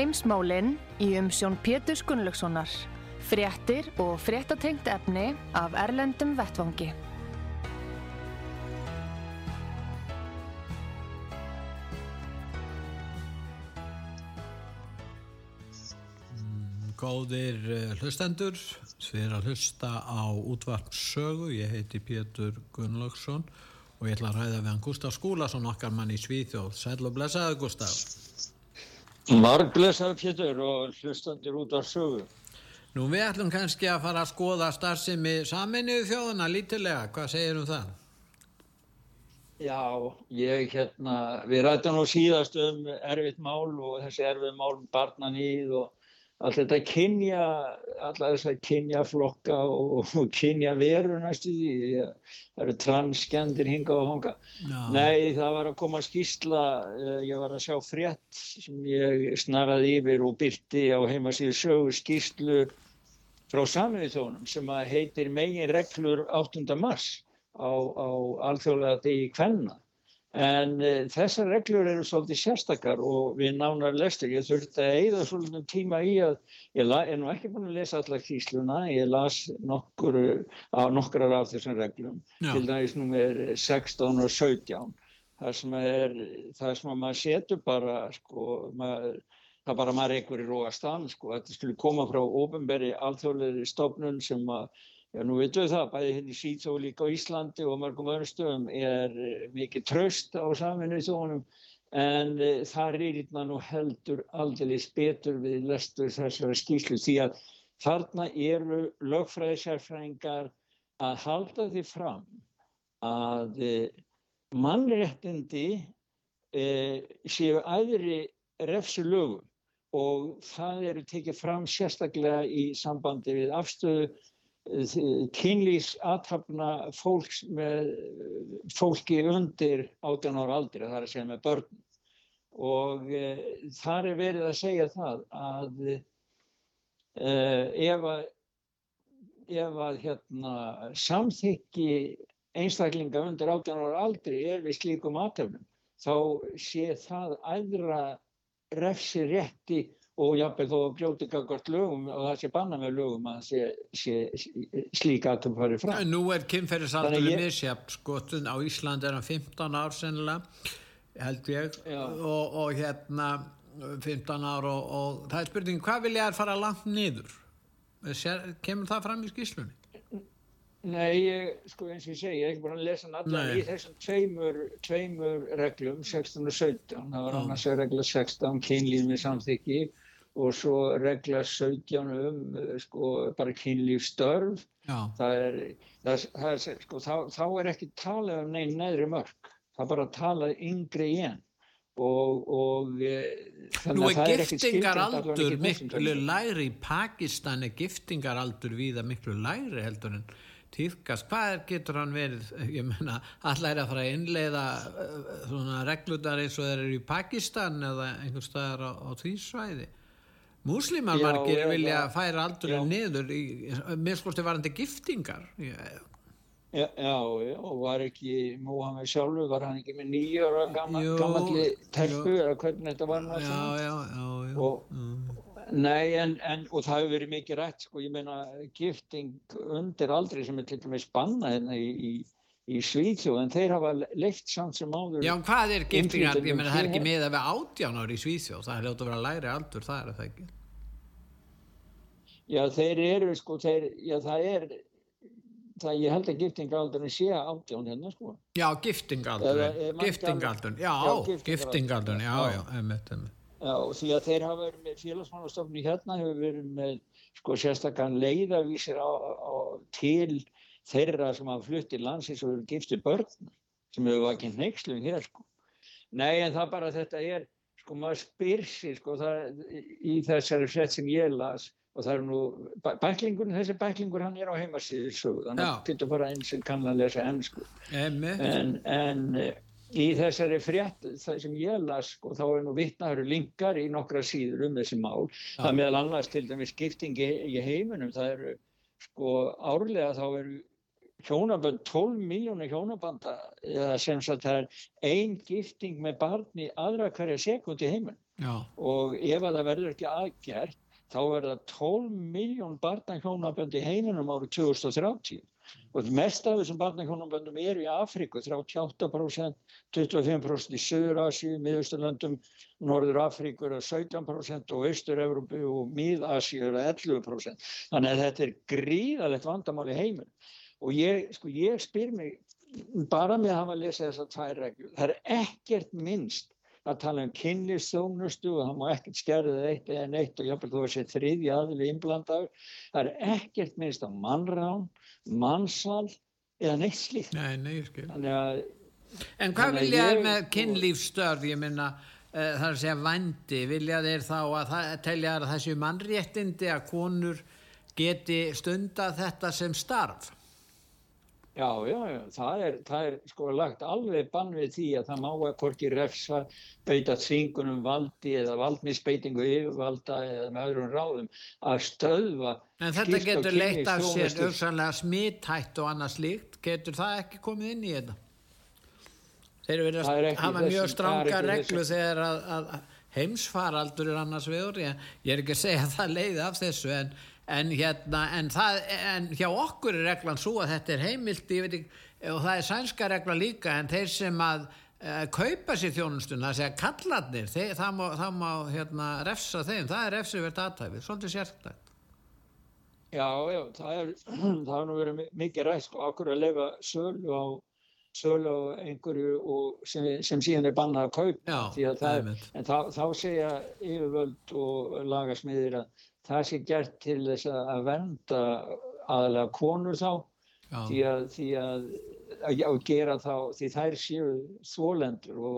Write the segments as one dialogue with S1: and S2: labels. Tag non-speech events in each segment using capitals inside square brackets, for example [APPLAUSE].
S1: Heimsmálinn í umsjón Pétur Gunnlaugssonar. Fréttir og fréttatengt efni af Erlendum Vettvangi.
S2: Góðir eh, hlustendur, við erum að hlusta á útvarpsögu, ég heiti Pétur Gunnlaugsson og ég ætla að ræða við hann Gustaf Skúlason, okkar mann í Svíþjóð. Sæl og blessaði Gustaf.
S3: Marg blessaði Pétur og hlustendur útvarpsögu.
S2: Nú við ætlum kannski að fara að skoða starfsemi saminuðu þjóðuna lítilega, hvað segir um það?
S3: Já, ég hérna, við rættum nú síðast um erfitt mál og þessi erfið mál um barnanýð og allt þetta kynja, alla þess að kynja flokka og, og kynja veru næstu því, það eru transgendir hinga og honga.
S2: Já.
S3: Nei, það var að koma skýrsla, eh, ég var að sjá frétt sem ég snaraði yfir og byrti á heimasíðu sögu skýrslu frá saminuð þónum sem að heitir megin reglur 8. mars á, á alþjóðlega degi kvenna. En uh, þessar reglur eru svolítið sérstakar og við nánar lestur. Ég þurfti að eigða svolítið tíma í að ég er nú ekki búin að lesa allar kísluna. Ég las nokkur, nokkrar af þessum reglum,
S2: Já.
S3: til dæmis númer 16 og 17. Það sem, er, það sem að maður setur bara, sko, maður, það er bara maður einhverju róa stann, sko, þetta skulle koma frá ofinberi alþjóðlega stofnun sem að Já, nú veitum við það, bæði hérna í Svíþó líka á Íslandi og mörgum öðrum stöðum er eh, mikið tröst á saminuð þjónum en e, það rýrna nú heldur aldrei betur við lestur þessara skýslu því að þarna eru lögfræðisærfræðingar að halda því fram að e, mannréttindi e, séu aðri refsu lögum og það eru tekið fram sérstaklega í sambandi við afstöðu kynlýsathafna fólks með fólki undir 18 ára aldri, það er að segja með börn. Og e, þar er verið að segja það að e, ef að ef að hérna samþykki einstaklinga undir 18 ára aldri er við slíkum aðtöfnum þá sé það aðra refsi rétti og jafnveg þó að brjóti gagvart lögum og það sé banna með lögum að sé, sé, sé slík aðtum farið fram.
S2: Nú er kynferðisaldurinn ég...
S3: ég-
S2: misjafn, skotun á Íslandi er hann 15 ár sennilega, held ég, og, og hérna 15 ár og, og það er spurning, hvað vilja þær fara langt niður? Sér, kemur það fram í skýslunni?
S3: Nei, ég, sko eins og ég segi, ég er ekki búin að lesa
S2: Nei.
S3: í þessum tveimur, tveimur reglum, 16 og 17. Það var annars regla 16, kynlíf með samþykki og svo regla 17 um, eh, sko, bara kynlífstörf. Það er, það, er- það er, sko, þá, þá er ekki talað um neinn neðri mörg. Það er bara talað yngri í enn. Og, og e,
S2: nú er
S3: það allavega ekki í þessum
S2: miklu
S3: tveimur.
S2: lægri í Pakistan er giftingaraldur víða miklu lægri heldur en týðkast. Hvað er, getur hann verið, ég menna, allar er að fara að innleiða uh, svona reglutar eins og þeir eru í Pakistan eða einhver staðar á, á því svæði? Múslimar
S3: Já,
S2: margir vilja færa aldurinn
S3: já.
S2: niður í, mér skorti varandi giftingar.
S3: Já, já, já, og var ekki Móhamed sjálfur, var hann ekki með nýja ára gammal,
S2: Jú,
S3: gammalli telpu eða hvernig þetta var
S2: já,
S3: náttúrulega?
S2: já, já, já.
S3: Og-
S2: mm.
S3: Nei, en, en, og það hefur verið mikið rætt, sko, ég meina gifting undir aldrei sem er til dæmis bannað hérna í, í, í Svíþjóð, en þeir hafa leitt samt sem áður.
S2: Já, hvað er giftingar? Ég meina, það er ekki með að við átján ári í Svíþjóð, það er ljótt að vera lægri aldur, það er það ekki.
S3: Já, þeir eru, sko, þeir, já, það er, það, ég held að giftingaldurinn sé átján hérna, sko.
S2: Já, giftingaldur,
S3: Eða- eða mætti
S2: giftingaldur, já,
S3: Já, giftingaldur.
S2: giftingaldur, já,
S3: Já.
S2: emmitt, emmitt.
S3: Já, því að þeir hafa verið með félagsmannastofni hérna, hefur verið með sko sérstakann leiðavísir á, á, til þeirra sem hafa flutt í landsins og eru gifti börn sem hefur ekki neykslum hér sko. Nei en það bara þetta er sko maður spyr sér sko það í þessari sett sem ég las og það er nú, bæklingur, þessi bæklingur hann er á heimasíðu sögð, þannig að getur bara eins sem kann að lesa ennsku en, en í þessari frétt það sem ég las sko þá er nú vittnaður linkar í nokkra síður um þessi mál, Já. það meðal annars til dæmis skiptingi í heiminum, það eru sko árlega þá eru hjónabönd, 12 miljónir hjónabanda eða sem sagt það er ein gifting með barni aðra hverja sekund í heiminum. Já. og ef að það verður ekki aðgjert þá er það 12 miljón barnahjónabönd í heiminum árið 2030 og mest af þessum barnahjónaböndum eru í Afríku 38%, 25% í Söður-Asíu, Miðausturlöndum Norður Afríku eru 17% og Östur-Európu og eru 11% þannig að þetta er gríðalegt vandamál í heiminum og ég, sko, ég spyr mig bara með að hafa að lesa þessar tvær reglur það er ekkert minnst að tala um kynlistjónustu og það má ekkert skerðið eitt eða neitt og jáfnveg þú veist þriðji aðli innblandaður. Það er ekkert minnst á mannrán, mannsval eða neitt slíkt.
S2: Nei, nei, skil.
S3: Að,
S2: en hvað vilja þér með kynlífstörf, ég minna, uh, eh, það er að segja vandi, vilja þér þá að það telja að þessu mannréttindi að konur geti stunda þetta sem starf?
S3: Já, já, já, það er, það er sko lagt alveg bann við því að það má að korki refsa, beita þvingunum valdi eða valdmisbeitingu yfirvalda eða með öðrum ráðum að stöðva.
S2: En þetta getur leitt af sér auðvitað smittætt og annað slíkt, getur það ekki komið inn í þetta? Þeir eru verið að hafa mjög stranga reglu þegar að, að heimsfaraldur er annars viður, ég, ég er ekki að segja að það leiði af þessu en en hérna en, það, en hjá okkur er reglan svo að þetta er heimilt ekki, og það er sænska regla líka en þeir sem að uh, kaupa sér þjónustuna, segja kallarnir þeir, það má, það má hérna, refsa þeim, það er refsivert aðtæfið svolítið sérstætt
S3: Já, já, það er [CLEARS THROAT] það har nú verið mikið ræst og okkur að lefa sölu á sölu á einhverju sem, sem síðan er bannað að kaupa
S2: já,
S3: er, en þá, þá segja yfirvöld og lagasmiðir að það sé gert til þess að venda aðalega konur þá Já. því að, því að, að, gera þá því þær séu þólendur og,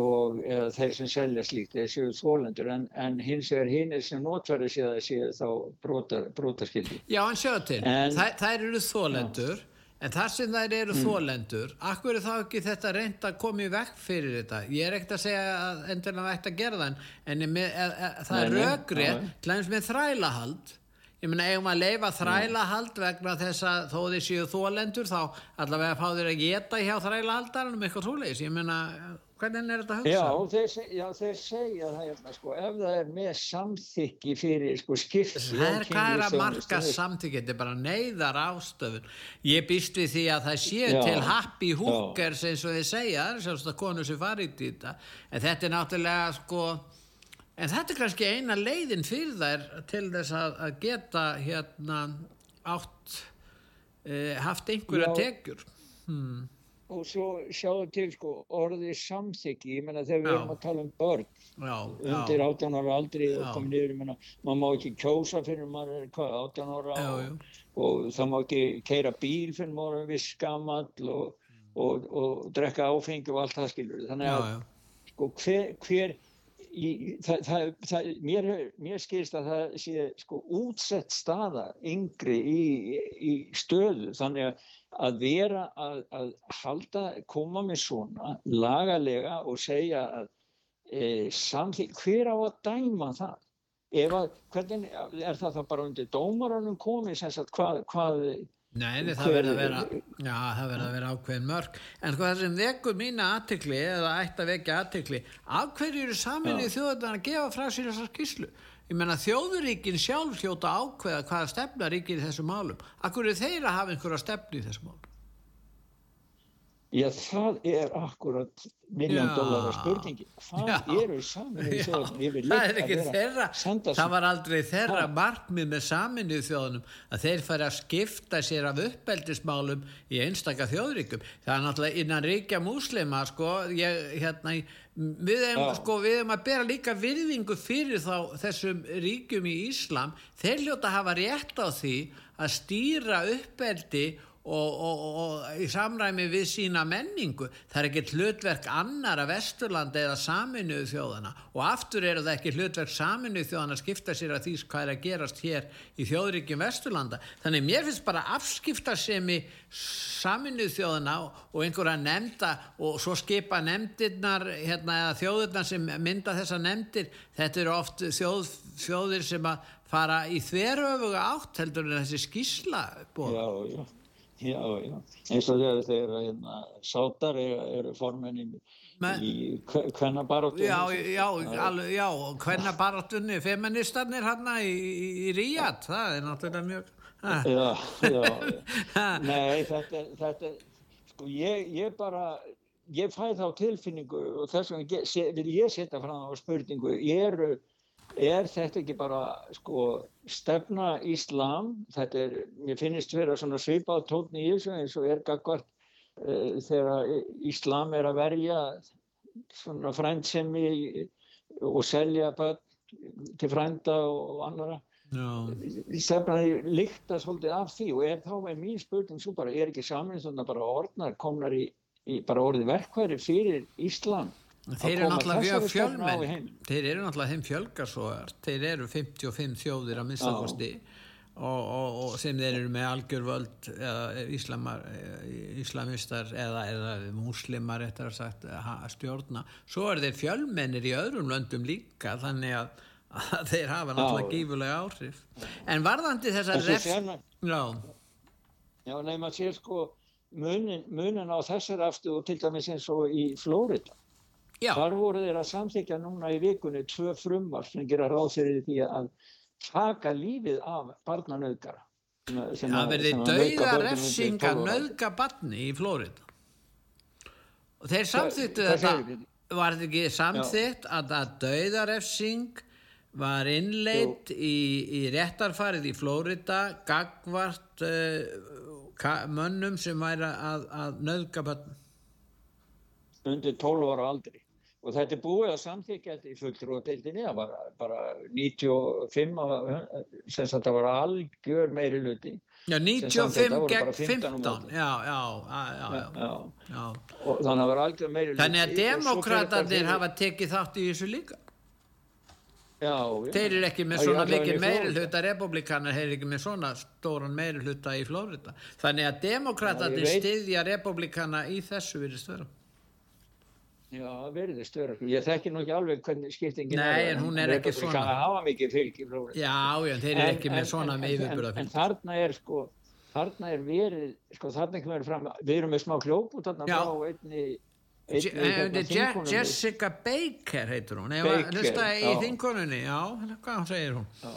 S3: og eða þeir sem selja slíkt þeir séu þólendur en, en hins vegar hinn er sem notverði séu þá brotaskildi
S2: Já en sjáu til, en, þær eru þólendur En þar sem þær eru mm. þólendur, akkur er þá ekki þetta reynd að koma í vekk fyrir þetta? Ég er ekkert að segja að endurlega vægt að gera það, en með, e, e, það er rögrið, dæmis með þrælahald. Ég meina, ef maður leifa þrælahald vegna þess að þó þið séu þólendur, þá allavega fá þér að geta hjá þrælahaldaranum eitthvað trúleis. Ég meina, Hvernig er þetta að hugsa?
S3: Já, þeir, já, þeir segja það hérna, sko, ef það er með samþykki fyrir sko, skipti
S2: Það er hvað er að marka samþykki, þetta er bara neyðar ástöfun. Ég býst við því að það séu já, til happy hookers eins og þið segja, það er sjálfst að konu sem farið í þetta, en þetta er náttúrulega sko, en þetta er kannski eina leiðin fyrir þær til þess að, að geta hérna átt, eh, haft einhverja tekjur. Hmm
S3: og svo sjáðu til sko orðið samþyggi, ég menna þegar við erum að tala um börn
S2: já,
S3: undir 18 ára aldrei og komið niður, ég menna maður má ekki kjósa fyrir maður er hvað, 18 ára
S2: já,
S3: og, og það má ekki keira bíl fyrir maður er viss skamall og, og, og drekka áfengi og allt það skilur. Þannig að sko hver, hver í, það, það, það, mér, mér skilst að það sé sko útsett staða yngri í, í stöðu. Þannig að að vera að, að halda, koma með svona lagalega og segja að e, samþýtt, hver á að dæma það? Að, hvernig er það þá bara undir dómaranum komið sem sagt hvað, hvað
S2: Nei, það verður að vera já, það verður að vera ákveðin mörg en sko það sem vekur mína aðtikli eða ætti að vekja aðtikli af hverju eru saminni þjóðan að gefa frá sér þessar skýslu Ég menna þjóðuríkin sjálf hljóta ákveða hvaða stefna ríkir í þessu málum. Akkur er þeir að hafa einhverja stefni í þessu málum?
S3: Já, það er akkurat miljón dólar spurningi. Hvað já, eru saminuð þjóðunum?
S2: Það er ekki þeirra, það var aldrei þeirra markmið með saminuð þjóðunum að þeir færi að skipta sér af uppeldismálum í einstaka þjóðuríkum. Það er náttúrulega innan ríkja múslima, sko, ég, hérna, við hefum sko, að bera líka virðingu fyrir þá þessum ríkjum í Íslam, þeir hljóta að hafa rétt á því að stýra uppeldi og, og, og í samræmi við sína menningu. Það er ekki hlutverk annara Vesturlanda eða saminuðu þjóðana og aftur eru það ekki hlutverk saminuðu þjóðana að skipta sér að því hvað er að gerast hér í þjóðríkjum Vesturlanda. Þannig mér finnst bara afskipta sem í saminuðu þjóðana og einhverja nefnda og svo skipa nefndirnar hérna, eða þjóðirnar sem mynda þessa nefndir þetta eru oft þjóð, þjóðir sem að fara í þveröfuga átt heldur en þessi skísla
S3: búið. Já, já. Eins og þegar þeir hérna, sátar eru, eru formenni í kvennabaróttunni.
S2: Já, já, alveg, já, kvennabaróttunni, feministarnir hérna í, í Ríad, það er náttúrulega mjög...
S3: Ha. Já, já, [LAUGHS] já, nei, þetta, þetta, sko, ég, ég bara, ég fæ þá tilfinningu og þess vegna vil ég setja fram á spurningu, ég eru er þetta ekki bara sko stefna Íslam? Þetta er, mér finnst vera svona svipað tótni í þessu eins og er gagvart uh, þegar Íslam er að verja svona frændsemi og selja börn til frænda og annara
S2: no.
S3: stefnaði líkta svolítið af því og er þá með mín spurning svo bara er ekki samin svona bara orðnar komnar í, í bara orði verkværi fyrir Íslam
S2: Þeir eru náttúrulega fjölmenn, þeir eru náttúrulega þeim fjölgarsóðar, þeir eru 55 þjóðir að minnstakosti og, og, og sem þeir eru með algjörvöld eða íslamar, íslamistar eða, eða muslimar eftir að sagt að stjórna. Svo eru þeir fjölmennir í öðrum löndum líka þannig að, að þeir hafa náttúrulega gífulega áhrif. En varðandi þessar refs... Já.
S3: Já, nei, maður sér sko munin, munin á þessar afstu og til dæmis eins og í Flórida Já. Þar voru þeir að samþykja núna í vikunni tvö frumvar sem gera ráð fyrir því að taka lífið af barnanauðgara.
S2: Það verði dauða refsing að nauðga barni í Flórida. Og þeir samþyktu þetta, var þetta ekki samþykt að, að dauða refsing var innleitt í, í réttarfarið í Flórida gagvart uh, mönnum sem væri að, að nauðga barni.
S3: Undir 12 ára aldri og þetta er búið að samþykja þetta í fulltrúadeildinni það var bara 95 sem það var algjör meiri luti
S2: Já, 95 gegn 15 já, já, já,
S3: já og þannig að það var algjör meiri luti
S2: Þannig að demokraterðir hafa tekið þátt í þessu líka.
S3: Já, já.
S2: Þeir eru ekki með svona mikið meiri hluta republikanar, eru ekki með svona stóran meiri hluta í Flórida þannig að demokraterðir stiðja republikana í þessu virðist vera
S3: Já, verðist vera. Ég þekki nú ekki alveg hvernig skiptingin
S2: Nei, er. Nei, en hún er ekki svona. Það
S3: hafa mikið fylg í
S2: flóri. Já, já, þeir eru ekki með svona með yfirbúra
S3: fylg. En þarna er sko, þarna er verið, sko þarna ekki verið fram, við erum með smá kljópu þarna frá einni,
S2: einni hérna. Jessica Baker heitur hún. Baker, í þingununni, já, hvað segir hún? Já.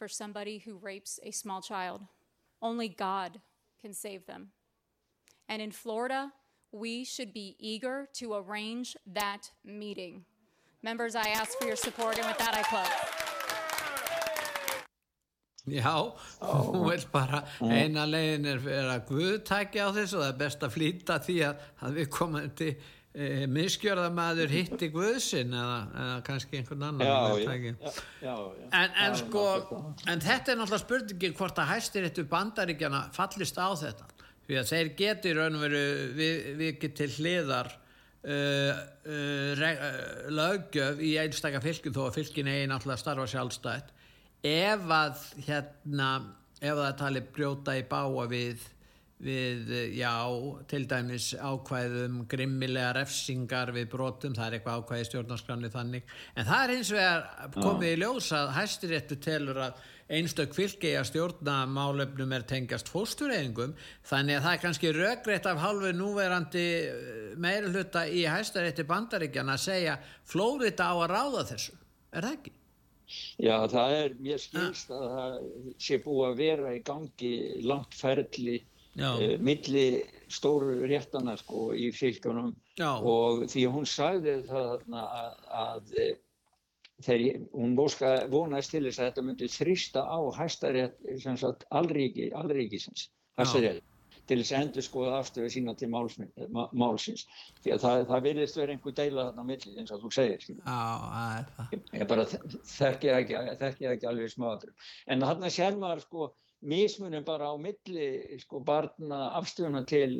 S4: For somebody who rapes a small child, only God can save them. And in Florida, we should be eager to arrange that meeting. Members, I ask for your support, and with that, I close.
S2: Já, [LAUGHS] hún vil bara eina legin er að Guð tækja á þessu og það er best að flýta því að, að við komum til e, misgjörðamaður hitti Guðsinn eða, eða kannski einhvern annan
S3: já, já, já,
S2: en, en sko en þetta er náttúrulega spurningin hvort að hæstir eittu bandaríkjana fallist á þetta því að þeir getur raun og veru við, við til hliðar uh, uh, uh, lögjöf í einstakar fylgjum þó að fylgjum eigi náttúrulega starfa sjálfstætt. Ef að hérna ef það tali brjóta í báa við við, já, til dæmis ákvæðum grimmilega refsingar við brotum, það er eitthvað ákvæði stjórnarskranni þannig, en það er eins vegar komið í ljós að hæstiréttu telur að einstök fylgi að stjórna málefnum er tengjast fóstureyðingum þannig að það er kannski röggreitt af halvu núverandi eh, meira hluta í hæstarétti bandaríkjana að segja Flórida á að ráða þessu er það ekki?
S3: Já það er mér skilst að það sé búið að vera í gangi langt ferli eh, milli stóru réttana sko í fylgjunum Já. og því hún sagði það að, að þegar hún vonaðist til þess að þetta myndi þrýsta á hæstarétt allríki, allríkisins hæstarétt til þess að endur skoða afstöðu sína til máls, málsins. Því að það, það virðist verið einhver deila þarna á milli eins og þú segir
S2: það.
S3: ég bara þekki það ekki, ekki alveg smáður en þarna sér maður sko mismunum bara á milli sko barna afstöðuna til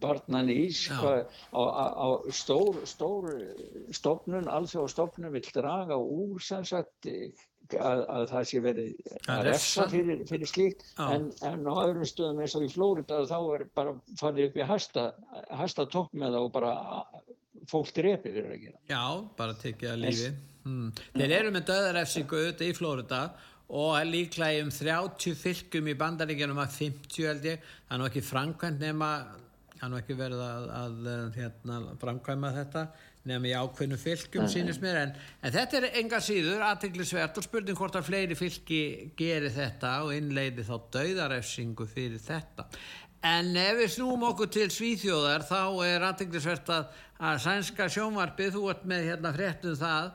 S3: barnan
S2: Já.
S3: hvað, á, á, stór, stór stofnun, alþjóð stofnun vil draga úr sem sagt eh, að, að það sé verið
S2: Að
S3: refsa fyrir, fyrir slíkt en, en á öðrum stöðum eins og í Flórida þá er bara farið upp í hæsta, hæsta topp með það og bara fólk drepi fyrir að gera
S2: Já, bara tekið að lífi. Hmm. Þeir eru með döðarefsingu auðvitað í Flórida og er líklega um 30 fylgum í bandaríkjanum að 50 held ég. Það er nú ekki framkvæmt nema, það er nú ekki verið að, að hérna, framkvæma þetta nema í ákveðnu fylgum sínist mér en, en þetta er enga síður aðteglisvert og spurning hvort að fleiri fylgi geri þetta og innleiti þá döðarefsingu fyrir þetta. En ef við snúum okkur til Svíþjóðar þá er aðteglisvert að, að sænska sjónvarpið, þú ert með hérna fréttum það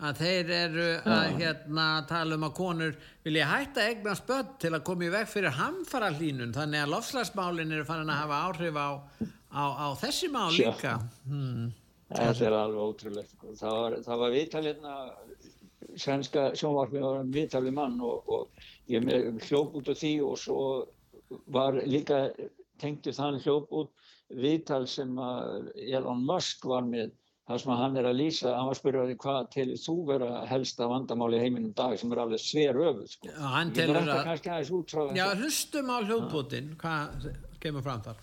S2: að þeir eru að hérna tala um að konur vilja hætta eigna spödd til að koma í veg fyrir hamfara hlínun þannig að lofslagsmálin eru farin að hafa áhrif á, á, á þessi mál líka hmm.
S3: Þetta er alveg ótrúlegt. sko. Það var, það var viðtal hérna, svenska sjónvarpið var viðtal við mann og, og ég með hljóp út af því og svo var líka tengdu þann hljóp út viðtal sem að Elon Musk var með þar sem hann er að lýsa, hann var að spyrja því hvað til þú vera helsta vandamáli heiminum dag sem er alveg sver öfuð sko.
S2: hann telur að já, hlustum á hljóðbútin hvað kemur fram þar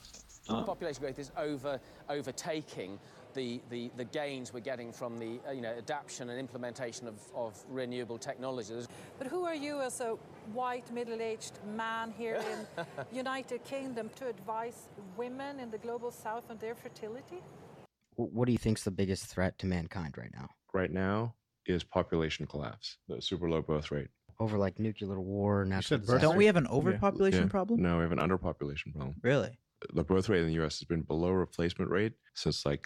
S5: population growth is over, overtaking the, the, the gains we're getting from the uh, you know, adaptation and implementation of, of renewable technologies.
S6: But who are you as a white middle-aged man here in [LAUGHS] United Kingdom to advise women in the global south on their fertility?
S7: Wh- What do you think's the biggest threat to mankind right now?
S8: right now is population collapse, the super low birth rate.
S7: Over like nuclear war, natural
S9: said
S7: disaster?
S9: Don't we have an overpopulation
S8: Yeah.
S9: problem?
S8: No, we have an underpopulation problem.
S9: Really?
S8: The birth rate in the US has been below replacement rate since like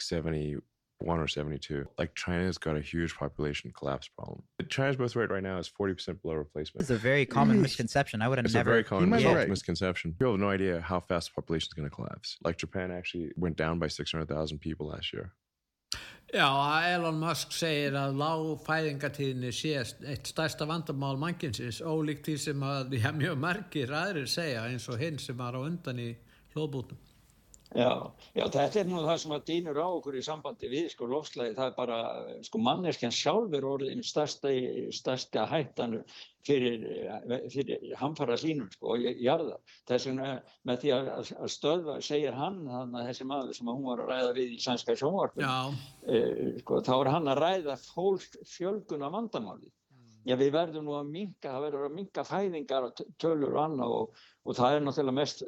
S8: 71 or 72. Like China's got a huge population collapse problem. China's birth rate right now is 40% below replacement.
S9: It's a very common misconception. I would have
S8: It's
S9: never.
S8: a very common
S9: might
S8: mis-
S9: right.
S8: misconception. People have no idea how fast the population is going to collapse. Like Japan actually went down by 600,000 people last year.
S2: Já, Elon Musk segir að lág fæðingatíðinni sé eitt stærsta vandamál mannkinsins ólíkt því sem að já, mjög margir aðrir segja eins og hinn sem var á undan í hlóðbútum.
S3: Já, já, þetta er nú það sem að dýnur á okkur í sambandi við sko lofslægi, það er bara sko manneskjan sjálfur orðin stærsta, stærsta hættan fyrir, fyrir hamfara hlínum sko og jarða. Þess vegna með því að, að stöðva, segir hann, þannig að þessi maður sem hún var að ræða við í sænska sjónvarpum,
S2: Já,
S3: eh, sko, þá er hann að ræða fólk fjölgun af vandamáli. Já, við verðum nú að minka, það verður að minka fæðingar og tölur og annað og, og það er náttúrulega mest,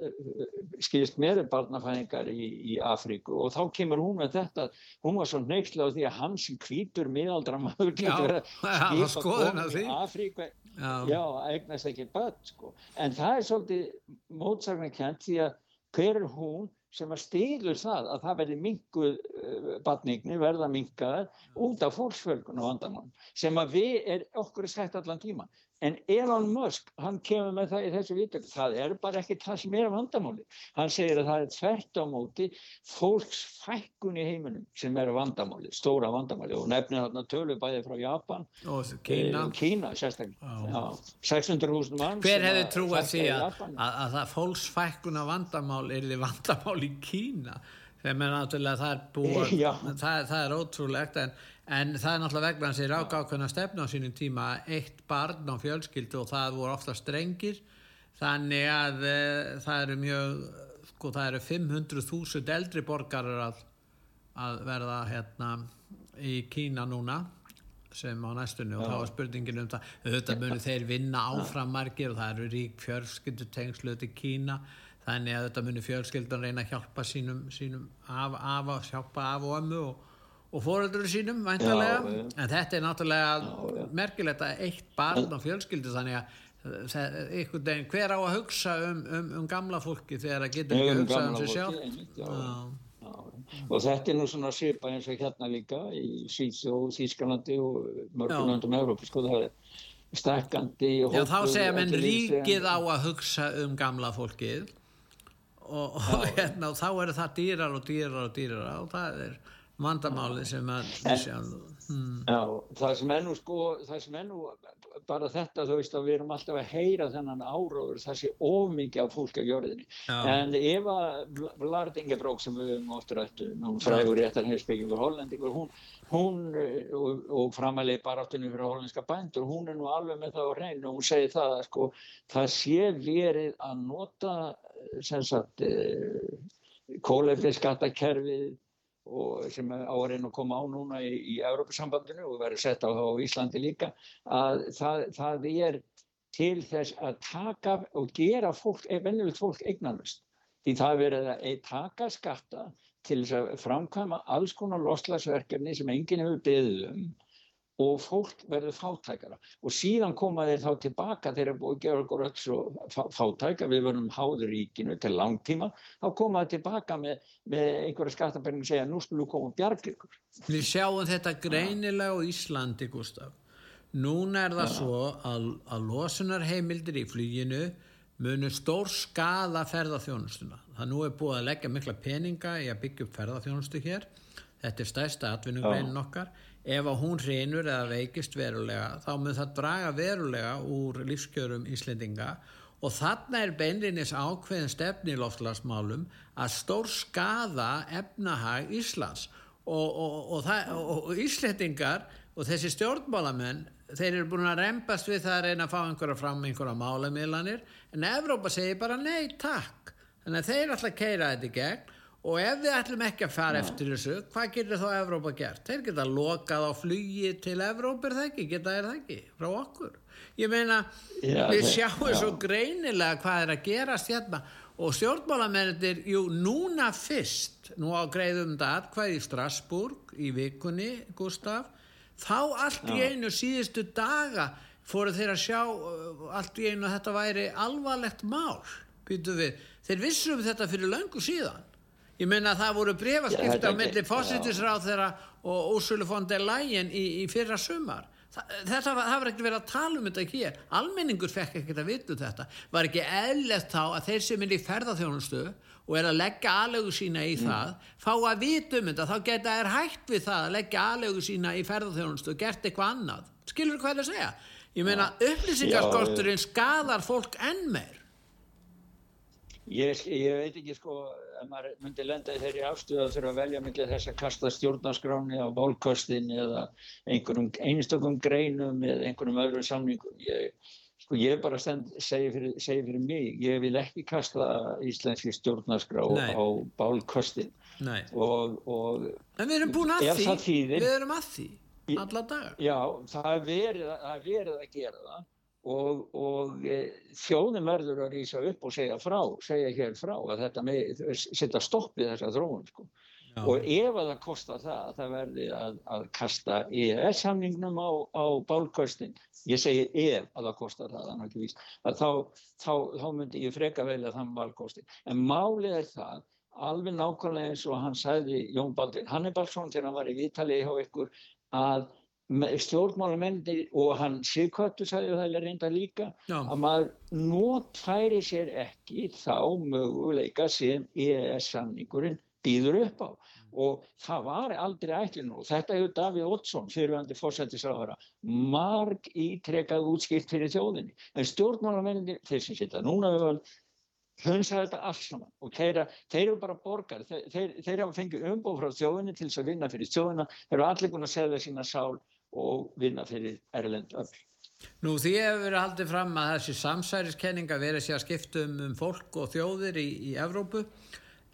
S3: skilist mér er barnafæðingar í, í Afríku og þá kemur hún með þetta, hún var svo neykslega á því að hann sem hvítur miðaldra maður getur [LAUGHS]
S2: var
S3: skipa
S2: því.
S3: í Afríku,
S2: já,
S3: já, eignast ekki börn, sko. En það er svolítið mótsagnarkent því að hver er hún sem að stýlur það að það verði minguð uh, batningni, verða mingaðar út af fólksfjölgun og vandamál sem að við er okkur er sagt allan tíma. En Elon Musk, hann kemur með það í þessu vitur, það er bara ekki það sem er vandamáli. Hann segir að það er þvert á móti fólksfækkun í heiminum sem er vandamáli, stóra vandamáli og nefnir þarna tölu bæði frá Japan,
S2: og Kína.
S3: eh, Kína sérstaklega,
S2: Já.
S3: Já, 600.000 mann.
S2: Hver hefði
S3: að
S2: trúað
S3: fækka
S2: því að, að, að fólksfækkuna vandamál er þið vandamál í Kína þegar með náttúrulega það er búið það, það er ótrúlegt en, en það er náttúrulega vegna hans í ráka ákveðna stefna á sínum tíma eitt barn á fjölskyldu og það voru ofta strengir. Þannig að e, það eru mjög sko það eru 500.000 eldri borgarar að, að verða hérna í Kína núna sem á næstunni. Og þá er spurningin um það. Auðvitað munu þeir vinna áfram margir og það eru rík fjölskyldutengslu til Kína. Þannig að þetta munu fjölskyldan reyna að hjálpa sínum, sínum af, af, hjálpa af og ömmu og, og fóröldur sínum væntalega
S3: Já, já.
S2: en þetta er náttúrulega merkilegt að eitt barn á fjölskyldu þannig að það- einhvern veginn, hver á að hugsa um, um, um gamla fólki þegar það getur ekki
S3: Um
S2: hugsað um
S3: gamla
S2: sig sjálf
S3: já.
S2: Já.
S3: Já, og þetta er nú svona svipa eins og hérna líka í Svíþ og Þýskalandi og
S2: Já.
S3: mörgum löndum Európa, sko það er stekkandi
S2: Já, þá segja menn ríkið á að hugsa um gamla fólkið og, og, hérna, og þá er það dýrar og dýrar og dýrar og það er vandamálið sem að
S3: hmm. Já, það sem er nú sko það sem er nú bara þetta þú veist að við erum alltaf að heyra þennan áróður þessi ofmikið af fólk á jörðinni Já. en Eva Lardingebrók sem við höfum oft rættu hún frægur réttar heilsbyggjum fyrir hollendingur hún, hún og, og framælið baráttunni fyrir hollandska bændur hún er nú alveg með það á reynu og hún segir það að sko það sé verið að nota sem sagt eh, kólefni skattakerfið og sem á að reyna að koma á núna í, í Európa-sambandinu og verður sett á, á Íslandi líka að það, það er til þess að taka og gera fólk, venjulegt fólk eignanlust því það verður að taka skatta til þess að framkvæma alls konar loslagsverkefni sem enginn hefur beðið um og fólk verður fátækara. Og síðan koma þeir þá tilbaka þeir eru búið að gera okkur öll svo fátæka við verðum háður ríkinu til langtíma þá koma þeir tilbaka með, með einhverja skattabæring og segja nú við koma og bjarga ykkur.
S2: Við sjáum þetta greinilega á Íslandi Gustaf núna er það ja. svo að, að losunarheimildir í flyginu munur stór skada ferðarþjónustuna það nú er búið að leggja mikla peninga í að byggja upp ferðarþjónustu hér. Þetta er stærsta atvinnugreinin ja. okkar ef að hún reynur eða veikist verulega þá mun það draga verulega úr lífskjörum Íslendinga. Og þarna er beinlinis ákveðin stefni í loftlagsmálum að stór skada efnahag Íslands. Og, og, og, og Íslendingar og þessi stjórnmálamenn þeir eru búin að reymbast við það að reyna að fá einhverja fram einhverja málamiðlanir. En Evrópa segir bara nei takk. Þannig að þeir alltaf keira þetta í gegn og ef við ætlum ekki að fara ja. eftir þessu hvað getur þá Evrópa gert? Þeir geta lokað á flugi til Evrópa er það ekki, geta er það ekki, frá okkur? Ég meina, ja, við sjáum ja. svo greinilega hvað er að gerast hérna. Og stjórnmálamennir jú, núna fyrst nú á greiðum það hvað í Strasbourg í vikunni, Gustaf þá allt í einu síðustu daga fóru þeir að sjá uh, allt í einu að þetta væri alvarlegt mál, býtu við. Þeir vissum þetta fyrir löngu síðan Ég meina að það voru brefaskipta ja, mellir fósittisráð þeirra og Úrsulu von der Leyen í, í fyrra sumar. Þetta var, var ekki verið að tala um þetta hér. Almenningur fekk ekkert að vitu þetta. Var ekki eðlert þá að þeir sem er í ferðarþjónustu og er að leggja aðlögu sína í mm. það, fá að vitu um þetta, þá geta þær hægt við það að leggja aðlögu sína í ferðarþjónustu og gert eitthvað annað. Skilur þú hvað það segja? Ég meina upplýsingarskorturinn skadar fólk enn meir.
S3: Ég, ég veit ekki sko að maður myndi lenda í þeirri afstöðu að þurfa að velja mikið þess að kasta stjórnaskráni á bólkostin eða einhverjum einstökum greinum eða einhverjum öðrum samningum. Ég, sko ég bara stend, segi, fyrir, segi fyrir mig, ég vil ekki kasta íslenski stjórnaskrá Nei. á bólkostin. Og, og,
S2: en við erum búin að því, þýðir, við erum að því alla dagar.
S3: Já, það er verið, verið að gera það og, og e, þjóðin verður að rýsa upp og segja frá, segja hér frá að þetta með, setja stopp í þessa þróun sko. og ef að það kostar það, það verði að, að kasta EES-samningnum á, á bálkostin, ég segi ef að það kostar það, þannig að víst, að þá, þá, þá myndi ég freka velja þann bálkostin, en málið er það alveg nákvæmlega eins og hann sagði Jón Baldur Hannibalsson þegar hann var í Vítali hjá ykkur að stjórnmálamenni og hann Sigvartur sagði það reynda líka Já. að maður nótfæri sér ekki þá möguleika sem EES-samningurinn býður upp á. Og það var aldrei ætlinu og þetta hefur Davíð Oddsson fyrirvændi fórsættisráðara marg ítrekað útskipt fyrir þjóðinni. En stjórnmálamenni þeir sem setja núna við völd hunsa þetta alls saman. Og þeir, þeir eru bara borgar. Þeir, þeir, þeir hafa fengið umbóð frá þjóðinni til þess að vinna fyrir þjóðina þeir eru allir búin að segja sína sál og vinna fyrir erlend öll.
S2: Nú því hefur verið haldið fram að þessi samsæriskenninga verið sér að skipta um, um fólk og þjóðir í, í Evrópu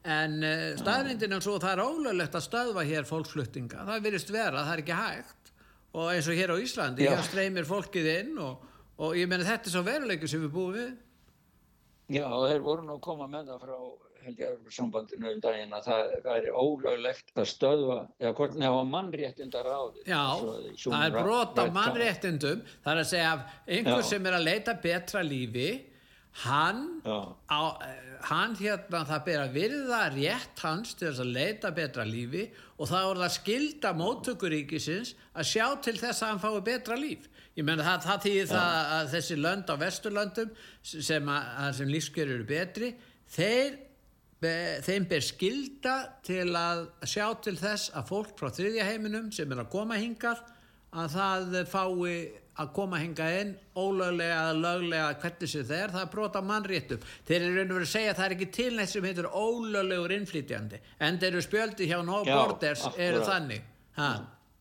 S2: en eh, staðrindin er svo að það er ólöglegt að stöðva hér fólksfluttinga. Það virðist vera, það er ekki hægt og eins og hér á Íslandi, Já. hér streymir fólkið inn og, og ég menna þetta er svo veruleikur sem við búum við.
S3: Já, þeir voru nú að koma með það frá held ég að sambandinu um daginn að það væri ólöglegt að stöðva eða hvort nefa mannréttindar á því
S2: Já, það er brot á mannréttindum. Það er að segja að einhver Já. sem er að leita betra lífi hann á, hann hérna það ber að virða rétt hans til þess að leita betra lífi og það voru það skilda móttökuríkisins að sjá til þess að hann fái betra líf. Ég menna það, það þýðir það að þessi lönd á vesturlöndum sem, sem lífskerur eru betri þeir þeim ber skilda til að sjá til þess að fólk frá þriðja heiminum sem er að koma hingað að það fái að koma hingað inn ólöglega eða löglega hvernig sem þeir, það er brota mannréttum þeir eru raun og verið að segja að það er ekki til neitt sem heitir ólöglegur innflytjandi en þeir eru spjöldi hjá No
S3: Já,
S2: Borders eru
S3: akkúrat.
S2: þannig ha.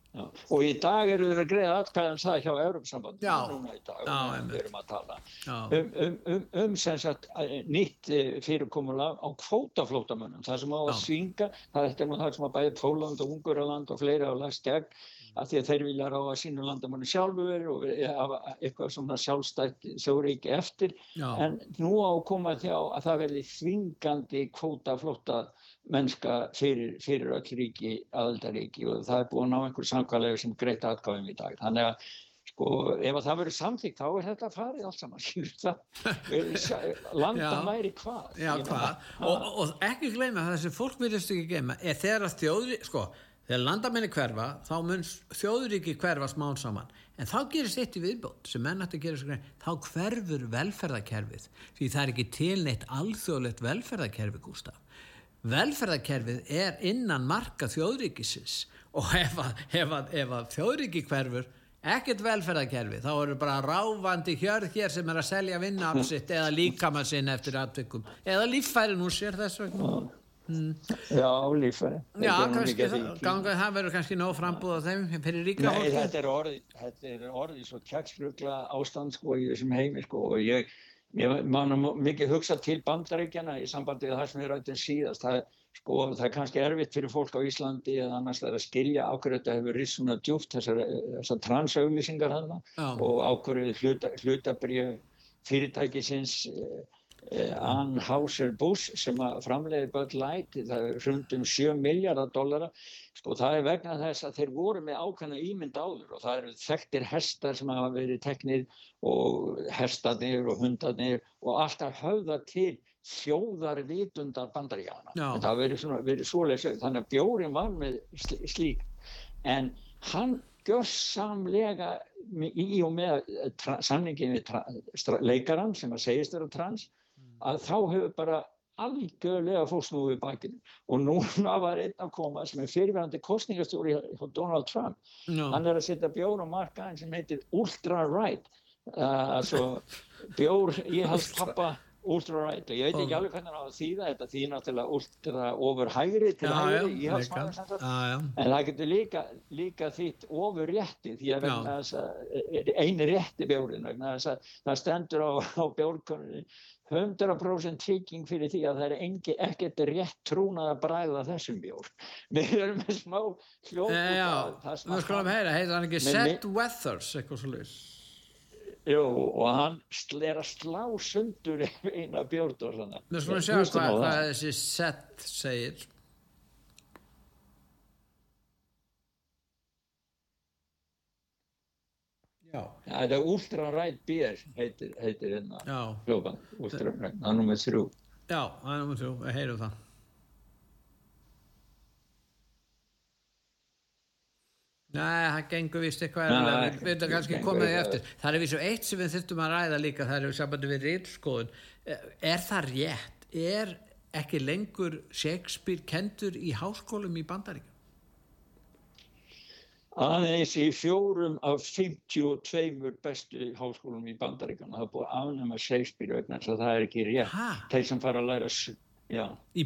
S3: Já. Og í dag eru þeir að greiða atkvæðan það hjá Europasambandi.
S2: Já.
S3: Núna í dag,
S2: Já,
S3: um, við erum að tala. Um, um, um, um sem sagt eh, nýtt eh, fyrirkomulag á kvótaflótamönnum. Það sem á að
S2: Já.
S3: svinga, það er nú það sem að bæði Póland og Unguraland og fleiri á lagst gegn að því að þeir vilja ráða sínu landamannu sjálfur og hafa eitthvað svona sjálfstætt þjóríki eftir
S2: Já.
S3: en nú á að koma þjá að það verði þvingandi kvótaflóta mennska fyrir, fyrir öll ríki, aðaldaríki og það er búin að ná einhver samkvæðlega sem greitt aðgáðum í dag. Þannig að sko, ef að það verður samþýgt þá er þetta farið allt saman. [LAUGHS]
S2: Já.
S3: væri hvað?
S2: Já, hvað? Og, og ekki gleyma það sem fólk viljast ekki gleyma er þegar að þjóðri, sko, þegar landamenni hverfa, þá mun þjóðuríki hverfa smán saman. En þá gerist eitt í viðbót sem menn ætti að gera grein, þá hverfur velferðarkerfið. Því það er ekki til neitt alþjóðlegt velferðarkerfi, Gústaf. Velferðarkerfið er innan marka þjóðríkisins. Og ef að, ef að, ef að þjóðríki hverfur ekkert velferðarkerfi, þá eru bara ráfandi hjörð hér sem er að selja vinnaafsitt eða líkama sinn eftir atvikum. Eða líffæri nú sér þess vegna.
S3: Já, líffæri.
S2: Já,
S3: er nú
S2: kannski það, ganga, það verður kannski nóg frambúð á þeim fyrir ríka
S3: Nei, þetta er orðið, þetta er orðið svo kjaksfrugla ástand sko í þessum heimi sko og ég, ég man að mikið hugsa til bandaríkjana í sambandi við það sem við rættum síðast. Það, sko, það er kannski erfitt fyrir fólk á Íslandi eða annars að skilja ákveður þetta hefur rist svona djúft þessar, þessar transauglýsingar hana
S2: Já.
S3: og ákveður hluta, hlutabrjöf fyrirtækisins eh, Ann Hauser Busch sem að framleiði Bud Light, það er hrundum 7 miljardar dollara Sko það er vegna þess að þeir voru með ákveðna ímynd áður og það eru þekktir hestar sem hafa verið teknir og hestarnir og hundarnir og alltaf höfða til þjóðarvitundar bandaríkjana.
S2: Já.
S3: Það hafa verið, svona, verið svoleiðis, þannig að bjórin var með sl- slíkt. En hann gjörsamlega í og með eh, samningin við leikarann sem að segist vera trans að þá hefur bara algjörlega fórsnúið í bakinu og núna var einn að koma sem er fyrirverandi kostningastjóri hjá Donald Trump.
S2: Já.
S3: hann er að setja bjór á markaðin sem heitir Ultra Right. Uh, bjór í hans pappa Ultra Right ég veit ekki alveg hvernig hann á að þýða þetta. Því náttúrulega Ultra over hægri til
S2: Já,
S3: hægri
S2: Já, já.
S3: en það getur líka, líka þýtt ofur rétti því að þess að eini rétti bjórin vegna þess að það stendur á, á bjórkunni 100% trygging fyrir því að það er engi, ekkert rétt trúnað að bræða þessum bjór. [LAUGHS] Við erum með smá hljóð
S2: Eh, Já,
S3: það sem
S2: við
S3: að
S2: skulum
S3: hann-
S2: heyra, heitir hann ekki Seth Weathers, eitthvað lýs
S3: Jú, og hann er að slá sundur eina bjórdósana.
S2: Við skulum sjá hvað, þessi Seth segir. Já,
S3: Það er Ultra Right Beer heitir, heitir hérna
S2: já,
S3: hljópan Ultra Right, það er nummer þrjú.
S2: Já, það er nummer þrjú, við heyrum það Nei, það gengur vist eitthvað erfiðlega, við veitum kannski komið eftir. Það er vísu eitt sem við þurftum að ræða líka, það er sambandi við rítskoðun. Er það rétt? Er ekki lengur Shakespeare kendur í háskólum í Bandaríkjum?
S3: aðeins í fjórum af 52 bestu háskólum í Bandaríkjana það er búið að afnema Shakespeare vegna það er ekki rétt þeir sem fara að læra já,
S2: Í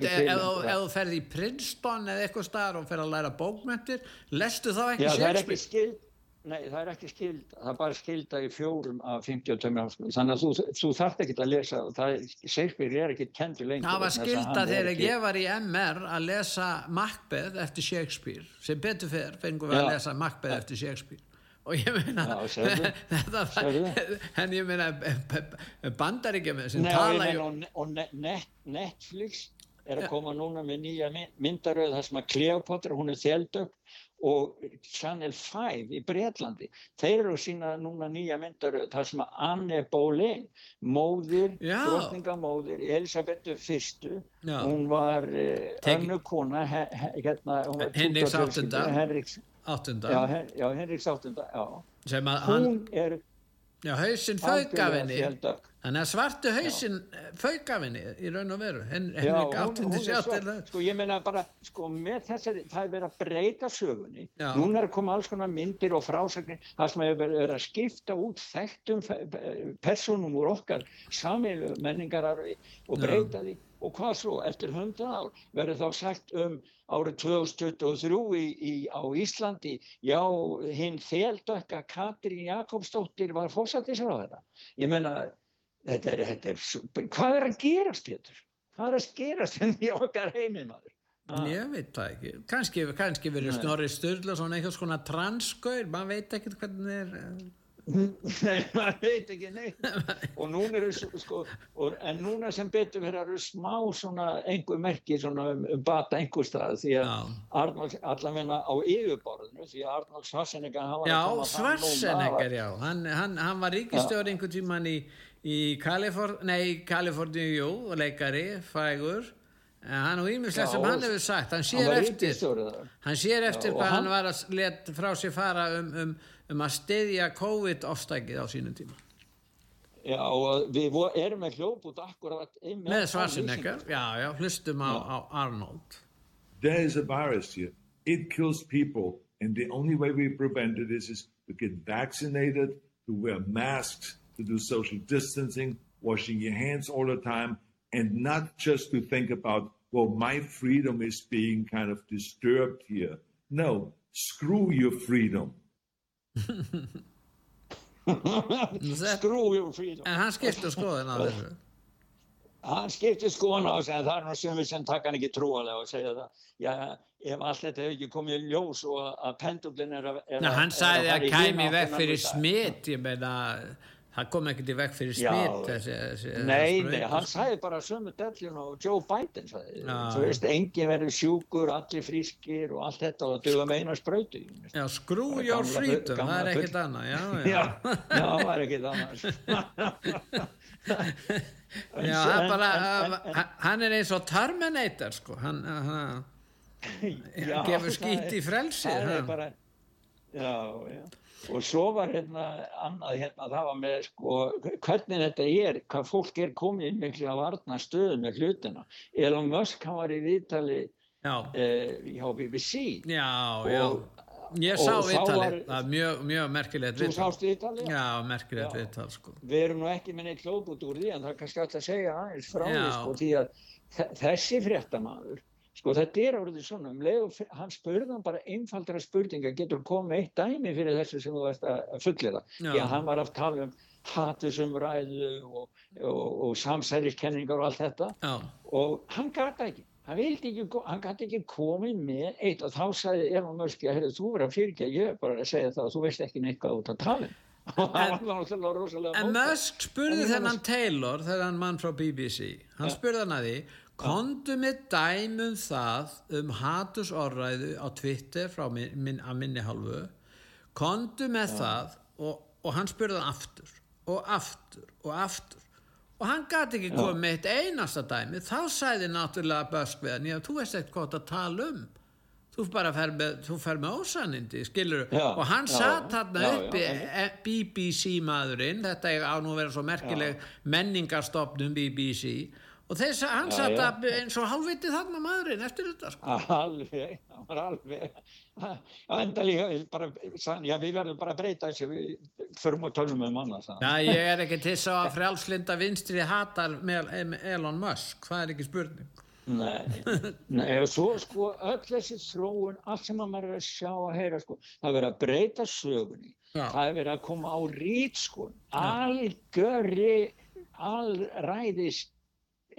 S3: til
S2: ef-
S3: um
S2: þú ferð í Princeton eða eitthvað staðar og fer að læra bókmentir, lestu þá ekki
S3: já það er ekki
S2: Shakespeare?
S3: nei það er ekki skild, það er bara skilda í fjórum af 52 háskólum þannig að þú, þú þarft ekki að lesa það, Shakespeare er ekki kendur lengur
S2: Það var
S3: að
S2: skilda þegar
S3: ekki-
S2: ég var í MR að lesa Macbeth eftir Shakespeare. Sem betur fyrr fengum við að
S3: Já.
S2: lesa Macbeth eftir Shakespeare og ég meina [LAUGHS] en ég meina bandaríkjum sem
S3: Nei,
S2: tala
S3: meina, og, ne- og ne, net, Netflix er að koma núna með nýja my- myndaröð þar sem að Cleopatra, hún er þjeldögg og Channel 5 í Breitlandi, þeir eru sína núna nýja myndaröð þar sem að Anne Boleyn, móðir drotningamóðir Elisabetu fyrstu
S2: Já.
S3: hún var uh,
S2: Tek-
S3: önnu kona he, he, hérna,
S2: Henriks áttunda. Áttunda.
S3: Já, hen, já, Henriks áttunda
S2: sem að hann,
S3: hún er
S2: já hausinn fauk af
S3: algjörlega
S2: henni
S3: þjeldögg
S2: Þannig að svartu hausinn fauk af henni í raun og veru. Hen,
S3: Já,
S2: henni
S3: hún,
S2: gátt
S3: hún
S2: henni
S3: er
S2: sjá
S3: svo,
S2: til það.
S3: sko ég meina bara, sko með þessari, það er verið að breyta sögunni,
S2: Já.
S3: núna er að koma alls konar myndir og frásagnir, það sem hefur verið að skipta út þekktum personum úr okkar samilu menningararfi og breyta því. Og hvað svo, eftir hundra ár verður þá sagt um árið 2023 í, í, á Íslandi, já, hinn þeldökka Katrín Jakobsdóttir var fórsættisráð þetta. Ég meina, þetta er, þetta er, hvað er að gerast, Pétur? Hvað er að gerast [LAUGHS] í okkar heiminn, maður?
S2: Ég veit það ekki. Kannski, kannski verið. Snorri Sturla svona einhvers konar transgaur, maður veit ekkert hvernig er. Eh,
S3: Nei, maður veit ekki neitt. [LAUGHS] Og núna eru, sko, og, en núna sem betur verið eru smá svona einhver merki svona um, um bata einhver stað því að Arnold, allavegna á yfirborðinu, því að Arnold hann var
S2: Já, Schwarzenegger, já. Hann, hann, hann var ríkistjóri einhvern tíman í, í Kaliforn, nei, Kaliforníu, jú, leikari, frægur. En hann og
S3: Já,
S2: sem hann hefur sagt, hann
S3: hann
S2: sér
S3: var
S2: eftir, hann sér eftir
S3: Já,
S2: hvað hann,
S3: hann-
S2: var að let frá sér fara um, um, um að styðja COVID-ofstækið á sínum tíma.
S3: Já, og við vo- erum með hljóput akkurat einmitt
S2: Með
S3: á
S2: Schwarzenegger,
S3: lýsingu.
S2: já, já, hlustum á, á Arnold.
S10: There is a virus here. It kills people. And the only way we prevent it is, is to get vaccinated, to wear masks, to do social distancing, washing your hands all the time, and not just to think about, well, my freedom is being kind of disturbed here. No, screw your freedom.
S3: Your freedom.
S2: En hann skipti skoðin á þessu.
S3: hann skipti skoðan á þessu en það er nú sumir sem taka hann ekki trúalega og segja það já, ef allt þetta hefur ekki komið í ljós og að pendullin er að að-
S2: hann sagði að kæmi
S3: áttina
S2: fyrir smitt, ég meina, það kom ekkert í veg fyrir
S3: Já,
S2: smitt þessi, þessi,
S3: Nei, nei, hann
S2: sko.
S3: sagði bara sömu dellin og Joe Biden
S2: Já.
S3: þú veist, enginn verður sjúkur, allir frískir og allt þetta og duga með eina sprautu.
S2: Já, freedom,
S3: gamla
S2: það er ekkert annað, já, [LAUGHS] já.
S3: Já, já, það er ekkert annars. [LAUGHS] En
S2: Já, hann,
S3: en-
S2: bara,
S3: en- en-
S2: hann- hann er eins og Terminator, sko, hann, hann,
S3: Já,
S2: hann gefur
S3: það
S2: skít
S3: er-
S2: í frelsi.
S3: það er
S2: hann.
S3: bara, já, já. Og svo var hérna annað hérna, það var með sko, hvernig þetta er, hvað fólk er komið miklu að varna stöðu með hlutina. Elon Musk, hann var í viðtali eh, hjá BBC.
S2: Já, já. Ég sá
S3: var-
S2: það er mjög, mjög merkilegt
S3: Þú
S2: viðtal.
S3: sást viðtalið?
S2: Já, merkilegt
S3: Já.
S2: viðtal, sko.
S3: Við erum nú ekki með neitt hlóput úr því en það er kannski alltaf að segja aðeins frá því sko því að þe- þessi fréttamaður sko þetta er orðið svona um leið hann spurði hann bara einfaldra spurninga getur komið eitt dæmi fyrir þessu sem þú veist að fullera
S2: Já.
S3: að hann var að tala um hatusumræðu og, og, og samsæriskenningar og allt þetta
S2: Já.
S3: og hann gata ekki hann vildi ekki, hann gæti ekki komið með eitt og þá sagði Musk að heyrðu, þú verður að fyrirgeða, ég er bara að segja það þú veist ekki neitt hvað ert að tala um [LAUGHS]
S2: En
S3: mótmælt.
S2: Musk spurði
S3: En
S2: þennan Taylor, þennan mann frá BBC, hann spurði hann að því, kondu með dæmum það um hatursorræðu á Twitter frá minn, minn, að minni hálfu, kondu með það og, og hann spurði hann aftur og aftur og aftur. Og hann gæti ekki
S3: Já.
S2: komið með eitt einasta dæmi, þá sagði náttúrulega hann, já, þú veist eitthvað hvað það tala um. Þú bara fer með, með ósannindi, skilur
S3: Já,
S2: og hann
S3: já,
S2: satt
S3: já, já,
S2: uppi
S3: já,
S2: e- BBC maðurinn, þetta er á nú að vera svo merkileg menningarstofnum BBC og þess að hann satt að eins og hálfviti þarna maðurinn eftir þetta sko. [LAUGHS]
S3: Alveg, hann var alveg og enda líka við verðum bara að breyta þessu förum og tölum um annað sann.
S2: Já, ég er ekki [LAUGHS] til þess að frjálslinda vinstri hatar með Elon Musk, það er ekki spurning
S3: Nei, nei, og svo sko öll þessi þróun, allt sem að maður er að sjá að heyra sko, það er verið að breyta sögunni,
S2: Já.
S3: það er verið að koma á rít sko, algjöri allræðis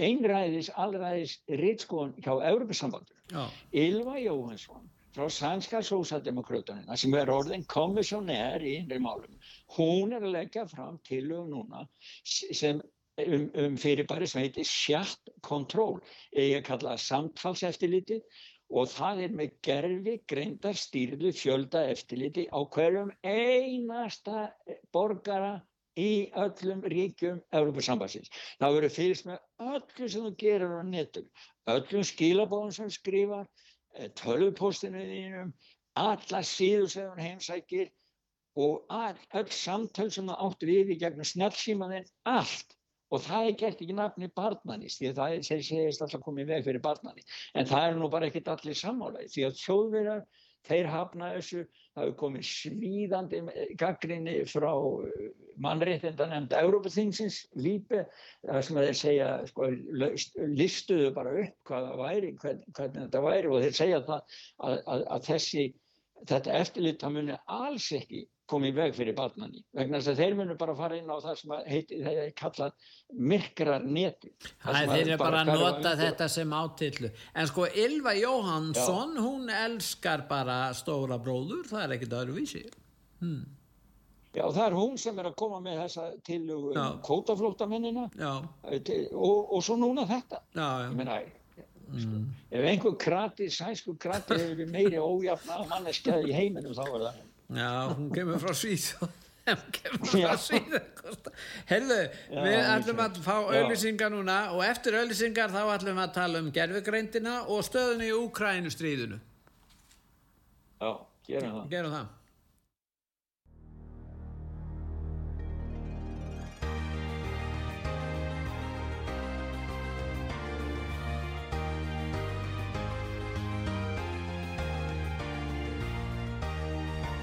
S3: einræðis, allræðis rítskon hjá Európa-sambandur. Ylva Jóhansson frá sænska sósaldemokrautunina sem er orðin kommissionær í innri málum. Hún er að leggja fram tilögum núna sem um, um fyrirbæri sem heitir chat control, ég kalla það samtalseftirliti og það er með gerfi greindar stýrðu fjölda eftirliti á hverjum einasta borgara í öllum ríkjum Európa-sambansins. Það verður fylgst með öllu sem þú gerir á netum, öllum skilabóðum sem skrifar, eh, tölvupostinu þínum, alla síður sem þú heimsækir og all, öll samtöl sem þú átt við í gegnum snjálfsímaðinn, allt. Og það er gert ekki nafni barnanis því að það er- segist alltaf komið veg fyrir barnani en það er nú bara ekkert allir sammála því að þjóðverjar þeir hafna þessu, það hefur komið svíðandi gaggrinni frá mannréttinda nefnd Európaþingsins lípi, það sem þeir segja sko, listuðu bara upp hvað það væri, hvern, hvernig þetta væri og þeir segja það að, að, að þessi þetta eftirlit það muni alls ekki komið veg fyrir barnani vegna þess að þeir munu bara fara inn á það sem að heiti, þeir er kallað myrkrar neti
S2: þeir eru bara að nota þetta sem átillu en sko Ylva Jóhansson hún elskar bara stóra bróður það er ekkit öðruvísi. Hmm.
S3: Já, það er hún sem er að koma með þessa
S2: Já.
S3: um kvótaflóttamennina.
S2: Já,
S3: og, og svo núna þetta.
S2: Já, já.
S3: ég meina mm. ef einhver krati, sænsku krati hefur meiri ójafna manneskja í heiminum þá er það
S2: já, hún kemur frá Svíð [LAUGHS] hún kemur frá Svíð
S3: Já,
S2: við ætlum að fá auðlýsingar núna og eftir auðlýsingar þá ætlum við að tala um gerfugreindina og stöðunni í Úkrænu stríðinu
S3: Já, gerum það.
S2: Gerum það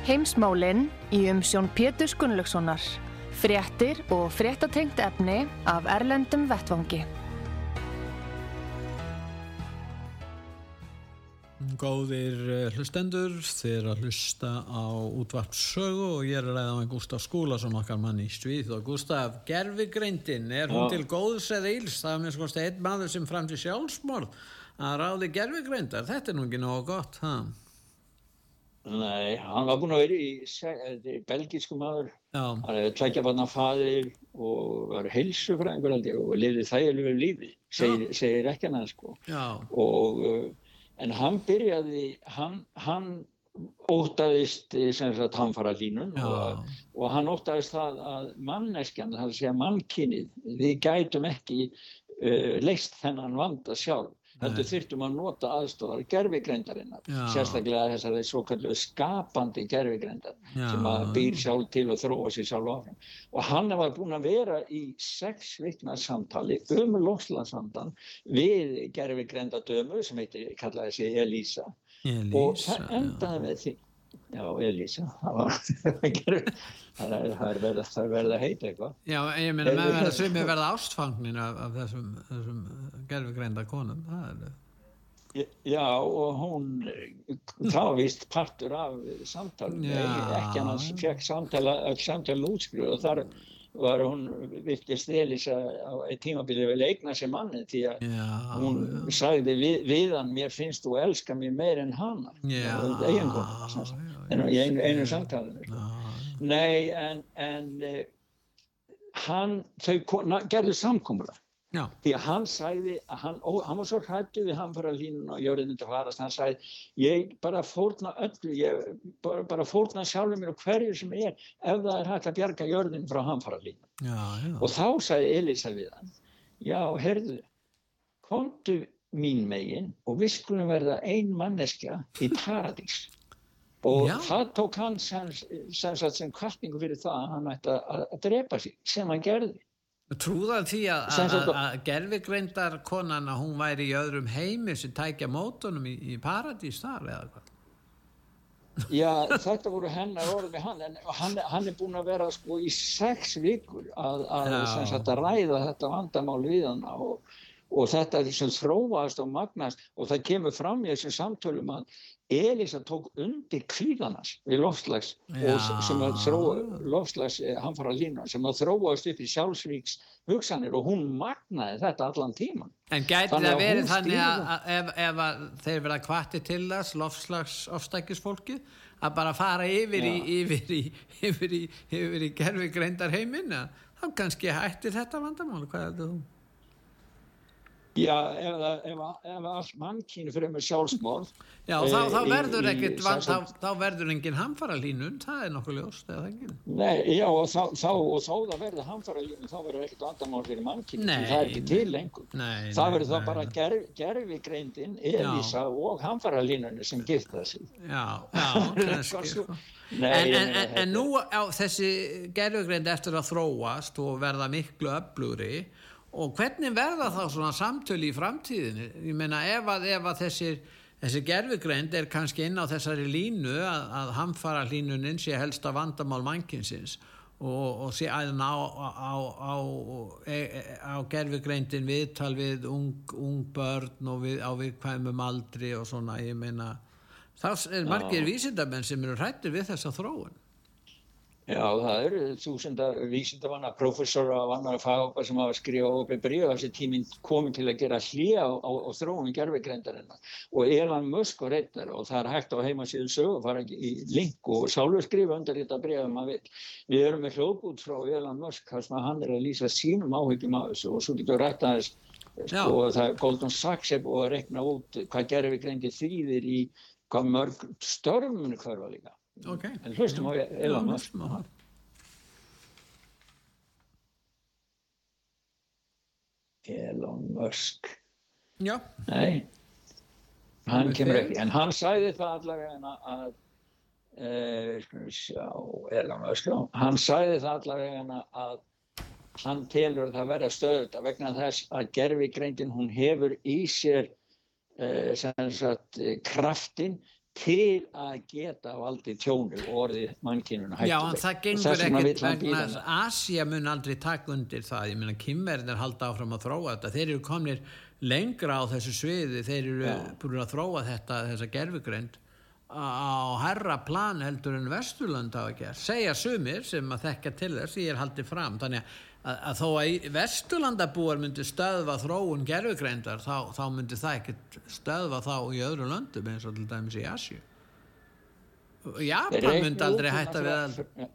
S1: Heimsmálinn í umsjón Pétur Gunnlaugssonar. Fréttir og fréttatengt efni af Erlendum Vettvangi.
S2: Góðir eh, hlustendur, er að hlusta á útvarpsögu og ég er að ræða með Gustaf Skúlason okkar mann í Svíð og Gustaf, gerfigreindin, er hún
S3: Já.
S2: til góðs eða íls? Það er minnst kosti einn maður sem fram til sjálfsmorð að ráði gerfigreindar, þetta er nú ekki nógu gott, ha?
S3: Nei, hann var búinn að vera í, þetta er belgísku maður.
S2: Já,
S3: hann hefði tveggja barna faðir og var heilsufræðingur held ég og lifði þægilegu lífi segir, segir ekki hann sko.
S2: Já,
S3: og uh, en hann byrjaði hann, hann óttaðist eh, sem sagt hamfara línun og, og hann óttaðist það að manneskjan, það er að segja mannkynið við gætum ekki uh, leist þennan vanda sjálf heldur þyrftum að nota aðstofar gerfigreindarinnar,
S2: Já.
S3: sérstaklega þessari svo kallu skapandi gerfigreindar
S2: Já.
S3: sem að býr sjálf til og þróa sér sjálf áfram og hann var búinn að vera í sex vikna samtali um lokslandsvandan við gerfigreinda dömu sem heitir, kallaði sig Elísa og
S2: Elísa,
S3: það endaði með því já, Elísa [LAUGHS] það er, er verið er verið að heita eitthvað
S2: já, ég meina með verða sumið verða ástfangnin af, af þessum, þessum gerfigreinda konum, það er,
S3: Já, og hún, það vist partur af samtalum,
S2: Já.
S3: ekki hann að fekk samtala, útskrifu og þar var hún virtist Elisa á eitt tímabili vel eigna sem manni því að
S2: já,
S3: hún sagði við, við hann, mér finnst þú elska mér meir en hana,
S2: já,
S3: sem sagt, en í einu, einu samtalinu. sko. Nei, en, en eh, hann, þau kona, gerðu samkomula
S2: já,
S3: því að hann sagði að hann, ó, hann var svo hrættu við hann bara línun og jörðin til að farast, hann sagði ég bara fórna öllu ég bara, bara fórna sjálfur mér og hverju sem er ef það er hægt að bjarga jörðin frá hamfara línun
S2: já, já,
S3: og þá sagði Elisa við hann já, heyrðu komdu mín megin og við skulum verða ein manneskja í paradís. Og það tók hann sem, sem, sem, sem kvartningu fyrir það að hann ætti að, að drepa sig sem hann gerði
S2: Trúða því að, gerfigreindar konan að hún væri í öðrum heimi sem tækja mótunum í, í paradís þar eða hvað?
S3: Já, þetta voru hennar orð við hann en hann, hann er búinn að vera sko í sex vikur að, að, að ræða þetta vandamál við hann og, og þetta sem þróaðast og magnast og það kemur fram í þessum samtölum að Elisa tók undir kvíðanas við lofslags s- sem að þróa lofslags hamfara lína sem að þróaðast upp í sjálfsvíks hugsanir og hún magnaði þetta allan tíman
S2: En gæti
S3: Þannig
S2: það
S3: að
S2: verið þannig að, að ef, ef að þeir verða kvatti til þess lofslags ofstækisfólki að bara fara yfir í,
S3: Já.
S2: yfir í, yfir í, yfir í gerfigreindar heiminn þá kannski hættir þetta vandamál, hvað heldur þú?
S3: Já, ef, það- ef, ef allt mannkínu fyrir með sjálfsmorð
S2: Já, þá, þá
S3: eh,
S2: verður ekkert, þá, þá verður engin hamfara línun, það er nokkuð ljóst, eða það ekki?
S3: Nei, já, og þá, þá, og þá það verður hamfara línu, þá verður ekkert vandamál fyrir mannkínu, það er ekki til lengur.
S2: Nei,
S3: það verður þá bara gerf, gerfigreindin, Elísa og hamfara línunni sem gifta sig.
S2: Já, já, [LAUGHS] sko.
S3: Nei,
S2: en, en, en, en nú á þessi gerfugreind eftir að þróast og verða miklu öflugri og hvernig verða þá svona samtölu í framtíðinni? Ég meina ef að, ef að þessir, þessi gerfugreind er kannski inn á þessari línu að, að hamfara línunin sé helsta vandamál mannkinsins og, og sé æðan á, á, á, e, e, á gerfugreindin viðtal við ung, ung börn og við, á viðkvæmum aldri og svona ég meina þá er margir vísindamenn sem eru hrættir við þessa þróun
S3: Já, það eru þúsundar vísindavanna, professora og annar faghópa sem hafa skrifað opið bríð á þessi tíminn komin til að gera hlýja á, á, á þróun gerfigrendarinnar og Elon Musk og reyndar og það er hægt á heimasíðu sögu, fara í link og sjálfur skrifa undir þetta bríð ef maður vil. Við erum með hljóðbút frá Elon Musk þar sem hann er að lýsa sínum áhyggjum af þessu og svo getur rætt aðeins sko, það er Goldman Sachs er búið að rekna út hvað gerfigrendi þýðir í hvað mörg störfunu hverfa líka.
S2: Okay.
S3: En hlustum á Elon Musk.
S2: hlustum á hann.
S3: Elon Musk.
S2: Já.
S3: Nei, hann kemur ekki. En hann sagði það allavega að, uh, skulum við sjá, Elon Musk, já, hann sagði það allavega að hann telur að það verða stöðut vegna þess að gerfigreindin hún hefur í sér uh, sem sagt eh, kraftin til að geta valdið tjónu og orðið mannkynuna hættuleg.
S2: Já, en það gengur ekkert vegna að Asía mun aldrei taka undir það, ég meina kymverðin halda áfram að þróa þetta, þeir eru komnir lengra á þessu sviði, þeir eru
S3: Já.
S2: búin að þróa þetta, þessa gerfugreind á herra plan heldur en Vesturland hafa gert, segja sumir sem að þekka til þess, ég er haldið fram. Þannig að, að þó að Vesturlandabúar myndi stöðva þróun gerfugreindar þá, þá myndi það ekkert stöðva þá í öðru löndum eins og til dæmis í Asju Japan myndi aldrei hætta við að
S3: náttúrulega-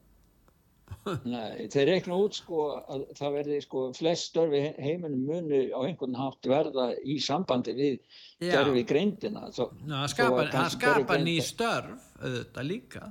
S3: [LAUGHS] Nei, þeir reikna út sko að það verði sko flest störfi heiminum muni á einhvern hátt verða í sambandi við gerfi greindina.
S2: Ná, það skapa,
S3: að
S2: skapa ný störf auðvitað líka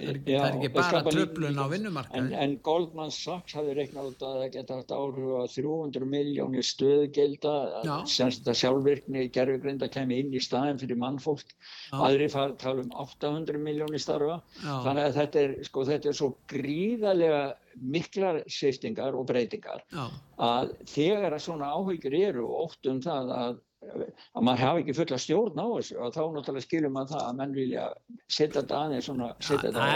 S2: það er,
S3: Já,
S2: það er ekki bara tröflun á
S3: en,
S2: vinnumarkaði
S3: en Goldman Sachs hafði reiknað út að það geta haft áhrif á 300 miljónir stöðugilda
S2: Já.
S3: semst að sjálfvirkni gerfugreinda kemur inn í staðin fyrir mannfólk aðri tala um 800 miljónir starfa
S2: Já.
S3: þannig að þetta er, sko, þetta er svo gríðarlega miklar sýftingar og breytingar
S2: Já.
S3: að þegar að svona áhyggjur eru og ótt um það að, að maður hafi ekki fulla stjórn á þessu og þá náttúrulega skilur maður það að menn vilja setja þetta aðeins svona setja þetta
S2: Það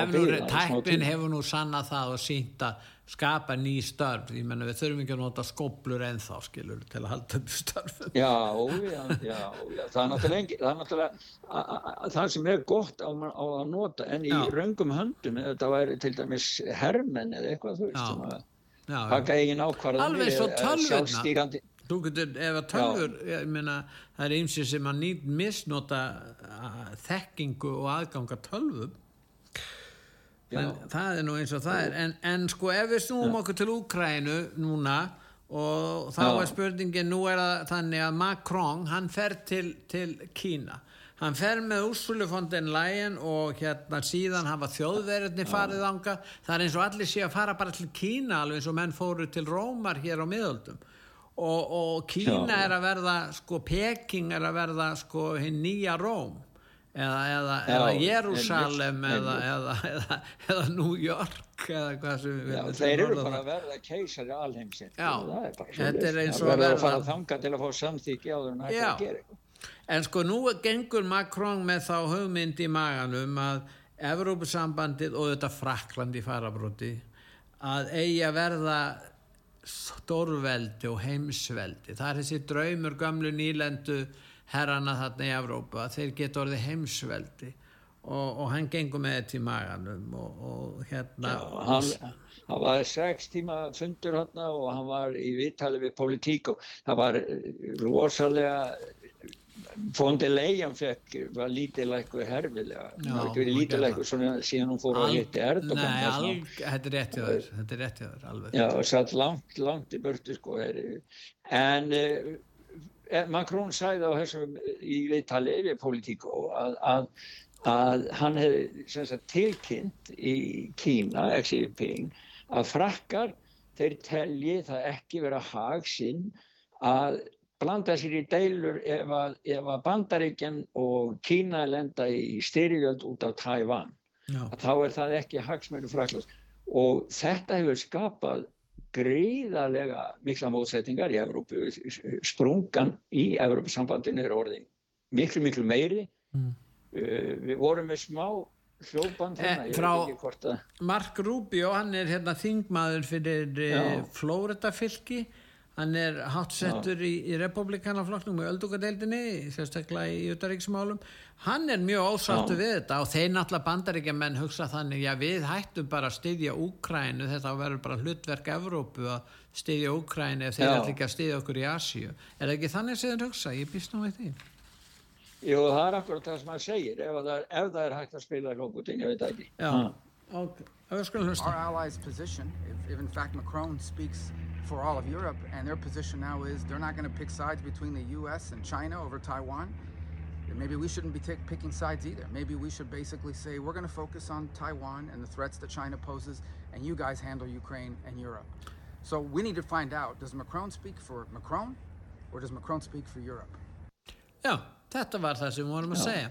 S3: smá
S2: tæknin hefur nú sannað það og sínt að skapa ný störf ég menna við þurfum ekki að nota skoblur ennþá skilur til að halda upp störfum
S3: Já, já, já, já, það er náttúrulega, engi, það, er náttúrulega það sem er gott á, á að nota en í
S2: Já.
S3: röngum höndum þetta væri til dæmis hermenn eða eitthvað þú veist
S2: Já.
S3: sem að
S2: Já, já. Þú getur, ef að tölfur, ég meina, það er eins sem að nýtt misnota þekkingu og aðganga tölvum. En það er nú eins og það er. En, en sko, ef við snúum okkur til Úkrænu núna og þá
S3: Já.
S2: er spurningin, nú er það þannig að Macron, hann fer til, til Kína. Hann fer með Úrsulu von den Leyen og hérna síðan hafa þjóðverðinni farið ánga. Það er eins og allir sé að fara bara til Kína alveg eins og menn fóru til Rómar hér á miðöldum. Og, og Kína
S3: Já.
S2: er að verða, sko, Peking er að verða, sko, hinn nýja Róm. Eða, eða,
S3: Já,
S2: eða Jérúsalem eða, eða, eða, eða New York eða hvað sem við viljum
S3: þeir eru bara að verða keisari alheimsinn
S2: þetta er eins og að
S3: verður að
S2: verða-
S3: fara þanga til að fá samþykki áður en hægt að gera
S2: En sko nú gengur Macron með þá hugmynd í maganum að Evrópusambandið og þetta Frakland í farabróti að eigi að verða stórveldi og heimsveldi. Það er þessi draumur gamlu nýlendu herrana þarna í Evrópa þeir geta orðið heimsveldi og, og hann gengur með þetta í maganum og, og hérna
S3: Já, hann, hann var sex tíma fundur hann og hann var í viðtali við politík og það var rosalega Fondi Leijan fekk var lítilækku herfilega. Það ekki verið lítilækku síðan hún fór að hitti Erdogan
S2: Nei, alg, þetta er rétt hjá þér þetta er rétt hjá þér alveg.
S3: Já, og satt langt, langt í burtu sko. En eh, Macron sæði á þessum í viðtali við Politico að, að, að hann hefði tilkynnt í Kína, Xi Jinping, að frakkar þeir telji það ekki vera hag sinn að blanda sér í deilur ef að, ef að Bandaríkjan og Kína lenda í styrjöld út af Tævan. Þá er það ekki hagsmennu fraklas og þetta hefur skapað gríðarlega mikla mótsettingar í Evrópu. Sprungan í Evrópusambandinu er orðin miklu, miklu meiri. Mm. Uh, við vorum með smá hljópan
S2: þarna. Eh, Mark Rubio, hann er hérna þingmaður fyrir eh, Flórida fylki hann er hátsettur í, í republikanaflokknum og öldungadeildinni sérstaklega í utaríksmálum hann er mjög ósáttu við þetta og þeir náttúrulega bandaríkja menn hugsa þannig já við hættum bara að styðja Úkrænu þetta verður bara hlutverk Evrópu að styðja Úkrænu ef þeir ætla ekki að styðja okkur í Asíu. Er það ekki þannig sem þeir hugsa, ég býst nú með því.
S3: Jú það er akkurat það sem hann segir ef það er, ef það er hægt að spila lókutin, ég veit ekki.
S2: Já, ok, það er skoðan
S11: Our allies position, if, if in fact Macron speaks for all of Europe, and their position now is they're not going to pick sides between the U.S. and China over Taiwan. Then maybe we shouldn't be picking sides either. Maybe we should basically say we're going to focus on Taiwan and the threats that China poses, and you guys handle Ukraine and Europe. So we need to find out does Macron speak for Macron, or does Macron speak for Europe?
S2: Já, þetta var það sem við vorum að Já.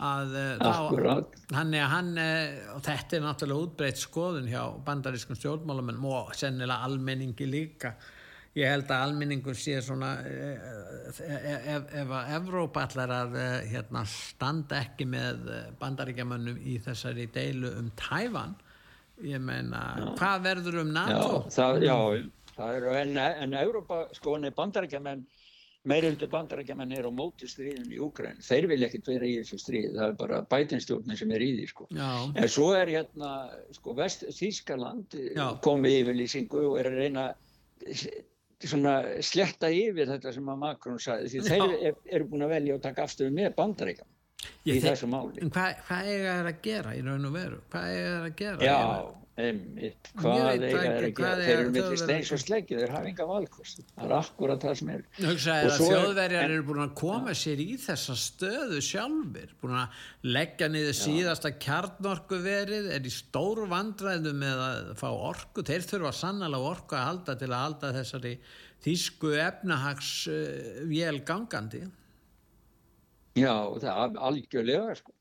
S2: Að eh, hann er hann eh, og þetta er náttúrulega útbreytt skoðun hjá bandarískum stjórnmálum og sennilega almenningi líka ég held að almenningur sé svona ef, ef, ef að Evrópa allar að hérna, standa ekki með bandaríkjamönnum í þessari deilu um Tæfan ég meina, já. hvað verður um NATO?
S3: Já, það, já, það er en, en Evrópa, sko, bandaríkjamenn meiröldu bandarækjaman er á móti stríðin í Úkræn þeir vilja ekkert vera í þessu stríð það er bara bætinstjórnir sem er í því sko. en svo er hérna sko, Þískaland komið yfirlýsingu og er að reyna svona sletta yfir þetta sem að Makrón sagði því Já. þeir eru er búin að velja að taka afstöðu með bandarækjum í þessu máli.
S2: Hvað hva er það að gera í raun og veru? Hvað er það að gera
S3: Já Einmitt, hvað er það ekki þeir eru millir steins og sleggið þeir hafa enga valkost. Það er akkurat það sem er.
S2: Þjóðverjar eru búin að koma sér í þessa stöðu sjálfur búin að leggja niður síðasta kjarnorku verið er í stóru vandræðu með að fá orku. Þeir þurfa sannlega orku að halda til að halda þessari þísku efnahags uh, vél gangandi.
S3: Já það er algjörlega sko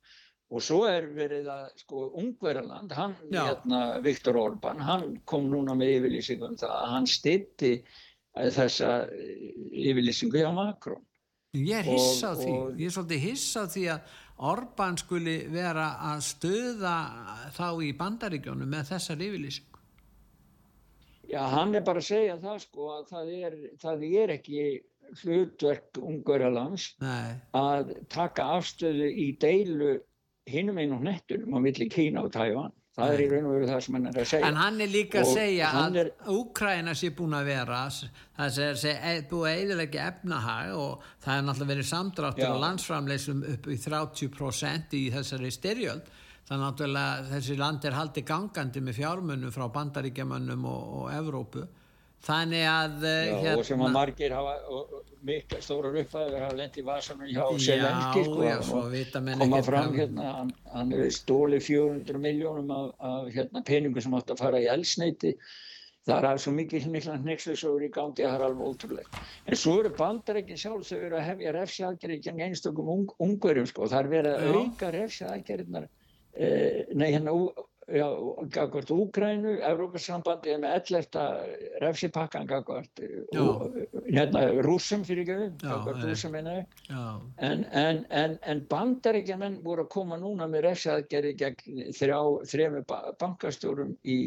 S3: og svo er verið að sko Ungverðarland, hann, hérna, Viktor Orban, hann kom núna með yfirlýsingu um það að hann stitti eh, þessa eh, yfirlýsingu hjá Makrón.
S2: Ég er hissa á því, ég er svolítið hissa á því að Orban skuli vera að stöða þá í bandaríkjónu með þessar yfirlýsingu.
S3: Já, hann er bara að segja það sko að það er, það er ekki hlutverk Ungverðarlands að taka afstöðu í deilu hinum einu hnettunum á milli Kína og Tævan það er í raun og veru það sem hann er að segja.
S2: En hann er líka og að segja að er... Úkræna sé búin að vera það sé e, búið að eiginlega efnahag og það er náttúrulega verið samdráttur á landsframleysum upp í 30% í þessari styrjöld. Þannig að þessi land er haldið gangandi með fjármunum frá bandaríkjamannum og, og Evrópu þannig að
S3: eh, já, hérna, og sem að margir hafa mikla stórar uppæður hafa lendið vasanum hjá Selenski sko, koma fram hérna hann, hann er stóli 400 miljónum af, af hérna, peningum sem átt að fara í elsneiti það er alveg svo mikið mikla hnexlisögur í gangi að það er alveg ótrúlega en svo eru bandarækinn sjálf þau eru að hefja refsjaðgerið gegn einstökum ung, ungverjum sko, það er verið að auka refsjaðgerðnar eh, nei hérna gagvart Úgrænu, Evrópassambandi með 11. refsipakkan gagvart hérna, rúsum fyrir ekki gagvart rúsum en, en, en, en bandaríkjaman voru að koma núna með refsaðgerði gegn þrjá, þrejum bankastjórum í,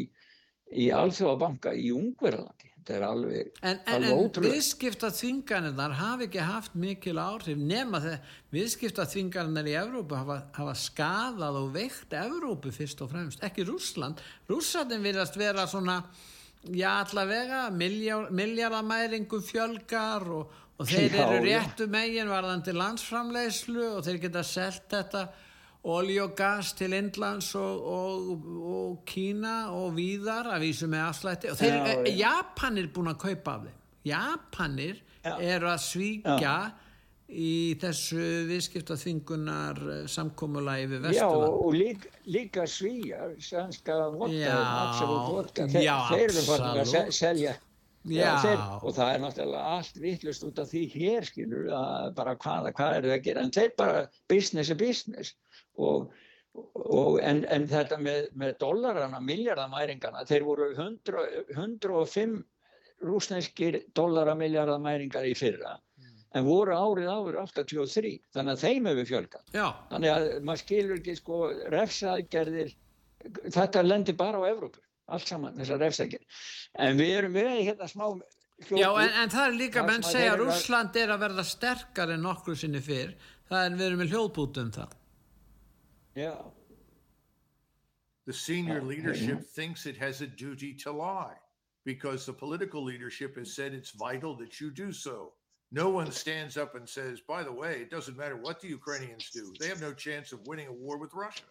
S3: í alþjóðabanka í Ungverðalandi þetta er alveg,
S2: en,
S3: alveg
S2: en, ótrúlega en viðskipta þvingarnir hafi ekki haft mikil áhrif nema þegar viðskipta þvingarnir í Evrópu hafa, hafa skadað og veikt Evrópu fyrst og fremst, ekki Rúsland Rúslandin virðast vera svona já allavega miljardamæringu fjölgar og, og þeir já, eru réttu megin varðandi landsframleyslu og þeir geta selgt þetta olí og gas til Indlands og, og, og Kína og víðar að vísu með afslætti. Og þeir, Já, Japan er búin að kaupa af þeim. Japanir eru að svíkja í þessu viðskiptaþvingunar samkómulagi við
S3: Já,
S2: Vesturland.
S3: og, og líka, líka svíjar, svenska vodka,
S2: Já,
S3: þeir,
S2: já,
S3: eru farin að selja.
S2: Já.
S3: þeir, og það er náttúrulega allt vittlust út af því hér, skilur, að bara hvað, hvað eru það að gera, en þeir bara business er business og, og en, en þetta með, með dollarana, miljardamæringana, þeir voru 100, 105 rúsneskir dollaramiljarðamæringar í fyrra en voru árið áður 83 þannig að þeim hefur fjölgat
S2: Já.
S3: þannig að maður skilur ekki sko refsaðgerðir þetta lendir bara á Evrópu allt saman þessar refsaðgerðir en við erum við hérna smá
S2: Já, en, en það er líka, menn segja Rússland er að verða sterkar en nokkru sinni fyrr. Það er við erum með hljóðbút um það
S3: Já.
S12: The senior uh, leadership thinks it has a duty to lie because the political leadership has said it's vital that you do so. No one stands up and says, by the way, it doesn't matter what the Ukrainians do, they have no chance of winning a war with Russia.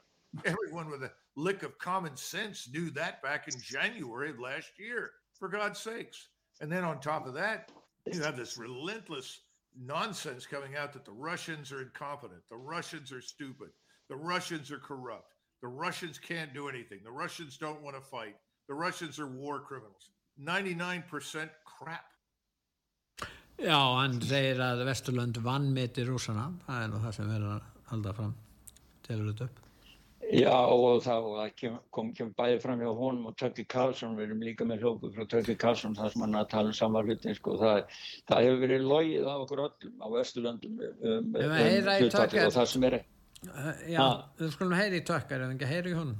S12: Everyone with a lick of common sense knew that back in January of last year, for God's sakes. And then on top of that, you have this relentless nonsense coming out that the Russians are incompetent, the Russians are stupid, the Russians are corrupt, the Russians can't do anything, the Russians don't want to fight, the Russians are war criminals. 99% crap.
S2: Já, hann segir að Vesturlönd vannmeti rússana það er nú það sem verður að halda fram telur þetta upp.
S3: Já og þá það kem, kom, kom bæði fram hjá honum og Tökki Karlsson, við erum líka með hljóku frá Tökki Karlsson þar sem hann að tala um sama hlutin sko, það, það hefur verið logið á okkur öllum á Vesturlöndum um, um, um og það sem er
S2: Uh, Já,
S3: Ha.
S2: við skulum heyri í tökkar ef ekki heyri í honum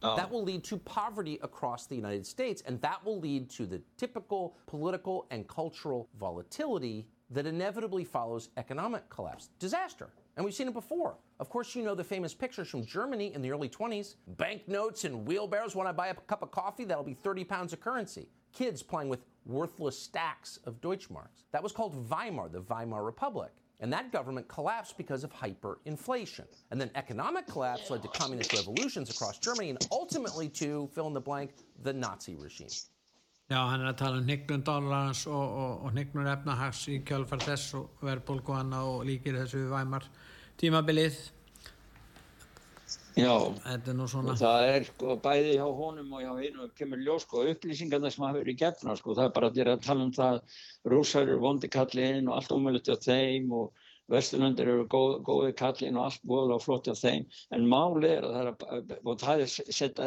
S13: That will lead to poverty across the United States, and that will lead to the typical political and cultural volatility that inevitably follows economic collapse. Disaster. And we've seen it before. Of course, you know the famous pictures from Germany in the early 20s banknotes and wheelbarrows. When I buy a cup of coffee, that'll be 30 pounds of currency. Kids playing with worthless stacks of Deutschmarks. That was called Weimar, the Weimar Republic. And that government collapsed because of hyperinflation. And then economic collapse led to communist revolutions across Germany and ultimately to, fill in the blank, the Nazi regime.
S2: Já, hann er að tala um hnignun dólarans og, og, og hnignun efnahags í kjálfar þess og verðbólgu hana og líkir þessu við væmar tímabilið
S3: Já,
S2: þetta er nú svona.
S3: Það er sko bæði hjá honum og hjá einu kemur ljós sko upplýsingarna sem hafa verið gefna sko það er bara að tala um það rússar eru vondi kallin og allt ómöðlut á þeim og vesturlöndir eru góð, góði kallin og allt góðlega og flott á þeim. En máli er að það er og það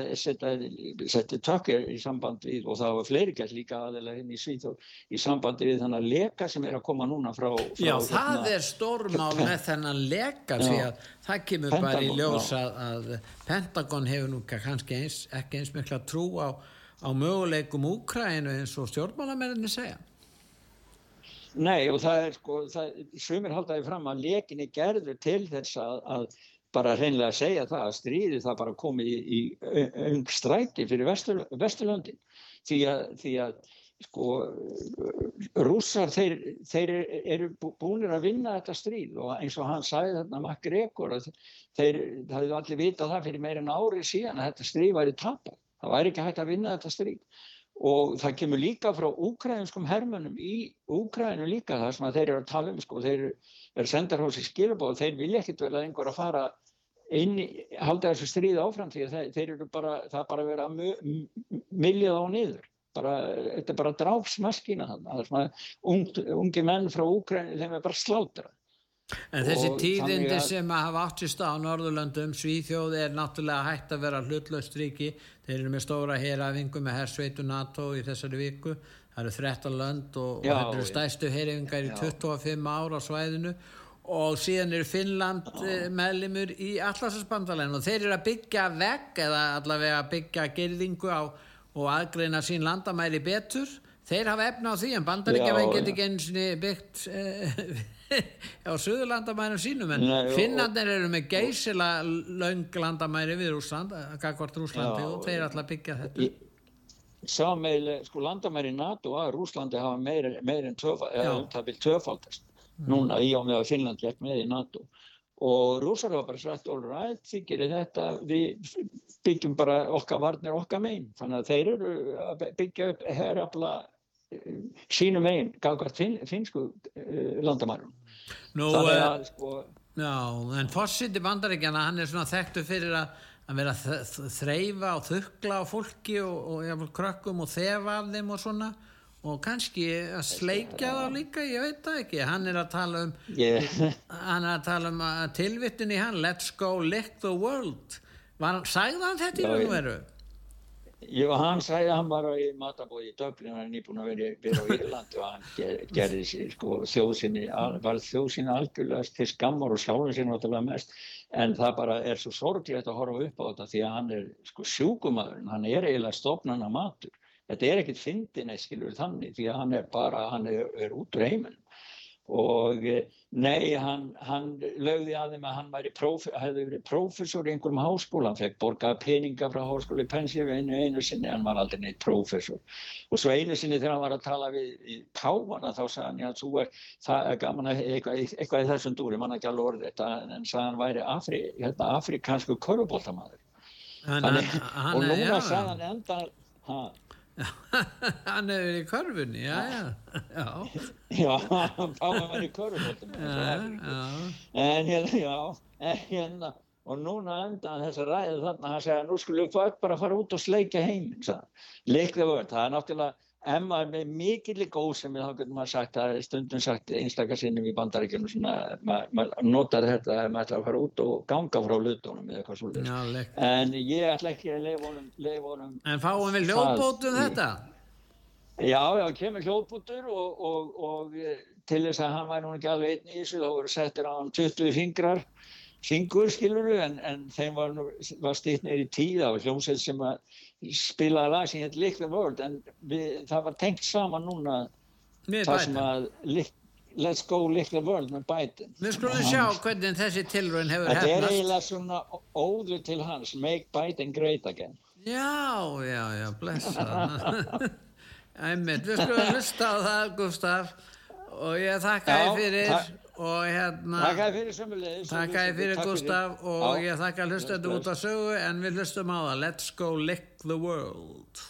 S3: er setja tökkir í samband við og það var fleiri gætt líka aðeins inn í Svíþór í sambandi við þannig að leka sem er að koma núna frá, frá
S2: Já, það
S3: hérna-
S2: er stórmál með þennan leka því
S3: Já.
S2: að það kemur bara í
S3: Pentagon,
S2: ljós að, að Pentagon hefur nú kannski eins, ekki eins mikla trú á, á möguleikum Úkrænu eins og stjórnmálamenninni segja
S3: Nei og það er sko, það, sumir haldaði fram að lekinni gerður til þess að, að bara hreinlega segja það að stríði það bara komið í, í ung stræti fyrir Vestur, Vesturlöndin. Því að, því að sko rússar þeir, þeir eru bú- búnir að vinna þetta stríð og eins og hann sagði þarna MacGregor að þeir hefðu allir vitað það fyrir meira en ári síðan að þetta stríð væri tapað. Það væri ekki hægt að vinna þetta stríð og það kemur líka frá úkræðinskum hermönum í Úkræðinu líka það sem að þeir eru að tala um sko, þeir eru sendar hos í skilabóð þeir vilja ekkit vel að einhver að fara inn í, halda þessu stríð áfram því að þeir, þeir eru bara, það er bara að vera miljað á niður. Bara, þetta er bara drápsmaskína þannig ungt, ungi menn frá Úkræðinu þeim er bara slátra
S2: En þessi tíðindi
S3: að-
S2: sem að hafa átt sér stað á Norðurlöndum, Svíþjóð er náttúrulega hægt að vera hlutlaust ríki. Þeir eru með stóra herafingu með hersveitu NATO í þessari viku. Það eru 13 lönd og,
S3: Já,
S2: og þetta eru stæstu herafingar í
S3: Já.
S2: 25 ára á svæðinu og síðan eru Finnland eh, meðlimur í allarsasbandalegin og þeir eru að byggja vegg eða allavega að byggja gerðingu á og aðgreina sín landamæri betur. Þeir hafa efna á því en bandaríkjaman
S3: Já,
S2: get
S3: já.
S2: ekki eins og byggt eh, [LAUGHS] á suðurlandamærum sínum en
S3: Nei,
S2: Finnandir eru með geysila löng landamæri við Rúsland, Gagvart Rúslandi
S3: Já,
S2: og þeir ætla að byggja þetta.
S3: Sameil, sko landamæri NATO að Rúslandi hafa meir, meir en töfald,
S2: Já.
S3: eða um töfaldast núna í og með að Finnland gekk með í NATO. Og rússar hafa bara sagt all right, þið gerir þetta við byggjum bara okkar varnir okkar megin. Þannig að þeir eru að byggja upp herrafla sínum einn gafkvært fin, finsku uh, landamærum
S2: Nú,
S3: þannig
S2: eh,
S3: að sko
S2: Já, en fórsiti bandaríkjana, hann er svona þekktu fyrir að, að vera að þ- þ- þreifa og þukla á fólki og, og krökkum og þefa af þeim og svona. Og kannski að sleikja þá líka, ég veit það ekki, hann er að tala um
S3: Ég-
S2: hann er að tala um tilvittun í hann, let's go lick the world. Var, sagði hann þetta í
S3: Já,
S2: og
S3: ég-? Jú, hann sagði að hann var í matabóði í Dublin, hann er nýbúin að vera, á Írland og hann ger, [LAUGHS] gerði sko, þjóðsynni, var þjóðsynni algjörlega til skammar og sjálfum sér náttúrulega mest en það bara er svo sorglegt að horfa upp á þetta því að hann er sko sjúkumadurinn, hann er eiginlega stofnana matur. Þetta er ekkit fyndin eða skilur þannig því að hann er bara, hann er, er út úr heiminn og eh, nei, hann, hann lögði að þeim að hann próf, hefði verið prófessor í einhverjum háskóla, hann fekk borgað peninga frá háskóla í Pennsylvania einu sinni, hann var aldrei neitt prófessor. Og svo einu sinni þegar hann var að tala við í Páfana þá sagði hann, já, þú er, það er gaman að eitthvað, eitthvað í þessum dúri, mann ekki alveg orðið þetta, en sagði hann væri Afri, hérna, afrikansku köruboltamaður.
S2: Hann-
S3: Þannig-
S2: hann-
S3: Og
S2: hann-
S3: núna
S2: já.
S3: sagði hann enda, ha,
S2: hann hefur verið í körfunni, já, já, já.
S3: já, Páfan var í köruboltamaður.
S2: Já, já.
S3: En hérna, já, en hérna, og núna endaðan þessa ræði þarna, hann segja, nú skulum við bara fara út og sagði hann. Leiklega vörð, það er náttúrulega, ef maður með mikill góðsemi, þá getur maður sagt, er stundum sagt einstakar sinnum í bandaríkjunum, svona, maður, notar þetta ef maður ætlar að fara út og ganga frá hlutunum eða eitthvað svolítið. En ég ætla ekki að leifa honum.
S2: En fáum við hljóðbótum þetta?
S3: Já, já, kemur hljóðbútur og, og, og til þess að hann væri nú ekki alveg einn í þessu þá voru settir á hann 20 fingrar fingur skiluru en, en þeim var, var stýtt neyri tíð á hljómsveit sem að spilaði lag sem hétt Lick the World en við, það var tengt saman núna
S2: Með
S3: það
S2: Biden.
S3: sem að lick, Let's go Lick the World með Biden
S2: Við skulum sjá hvernig þessi tilraun hefur
S3: Þetta er
S2: hefnast.
S3: eiginlega svona óður til hans Make Biden great again
S2: Já, já, já, blessa. [LAUGHS] Æmitt, við skulum hlusta á það, Gustaf, og ég þakka þér fyrir
S3: takk.
S2: Og hérna...
S3: Takk að fyrir sömulegis
S2: Takk að fyrir Gustaf og
S3: Já.
S2: ég þakka að hlusta þetta
S3: Bless,
S2: út að sögu en við hlustum á það Let's go lick the world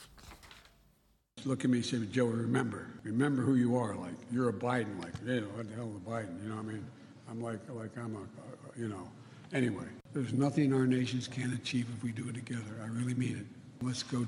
S14: Look at me and say, Joe, remember, remember who you are. Like, you're a Biden. Like, you know, what the hell is a Biden? You know what I mean? I'm like, like I'm a, uh, you know. Anyway, there's nothing our nations can't achieve if we do it together. I really mean it. Let's go,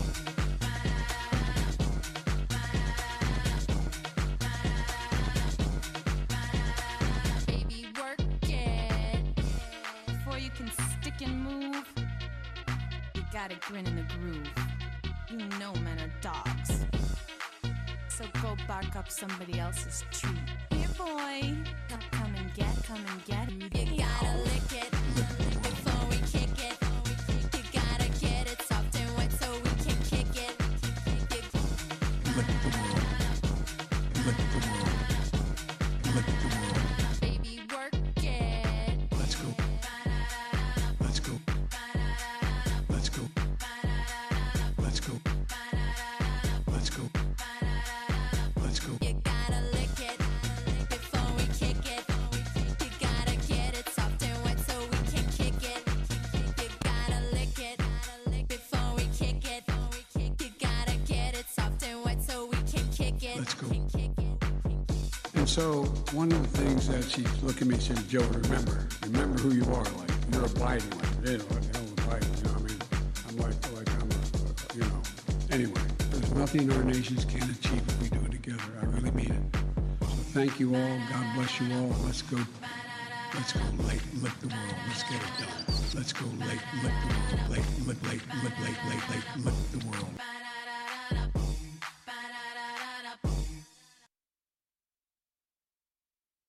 S15: you gotta grin in the groove. You know men are dogs. So go bark up somebody else's tree. Here, boy. Come, come and get, come and get.
S14: So one of the things that she's looking at me and said, Joe, remember, remember who you are. Like you're a Biden. Like, you know, what the hell is a Biden? You know what I mean? I'm like, like I'm a, you know. Anyway, there's nothing our nations can't achieve if we do it together. I really mean it. So thank you all. God bless you all. Let's go. Let's go lick, lick the world. Let's get it done. Let's go lick, lick the world. Lick, lick, lick, lick, lick, lick, lick, lick the world.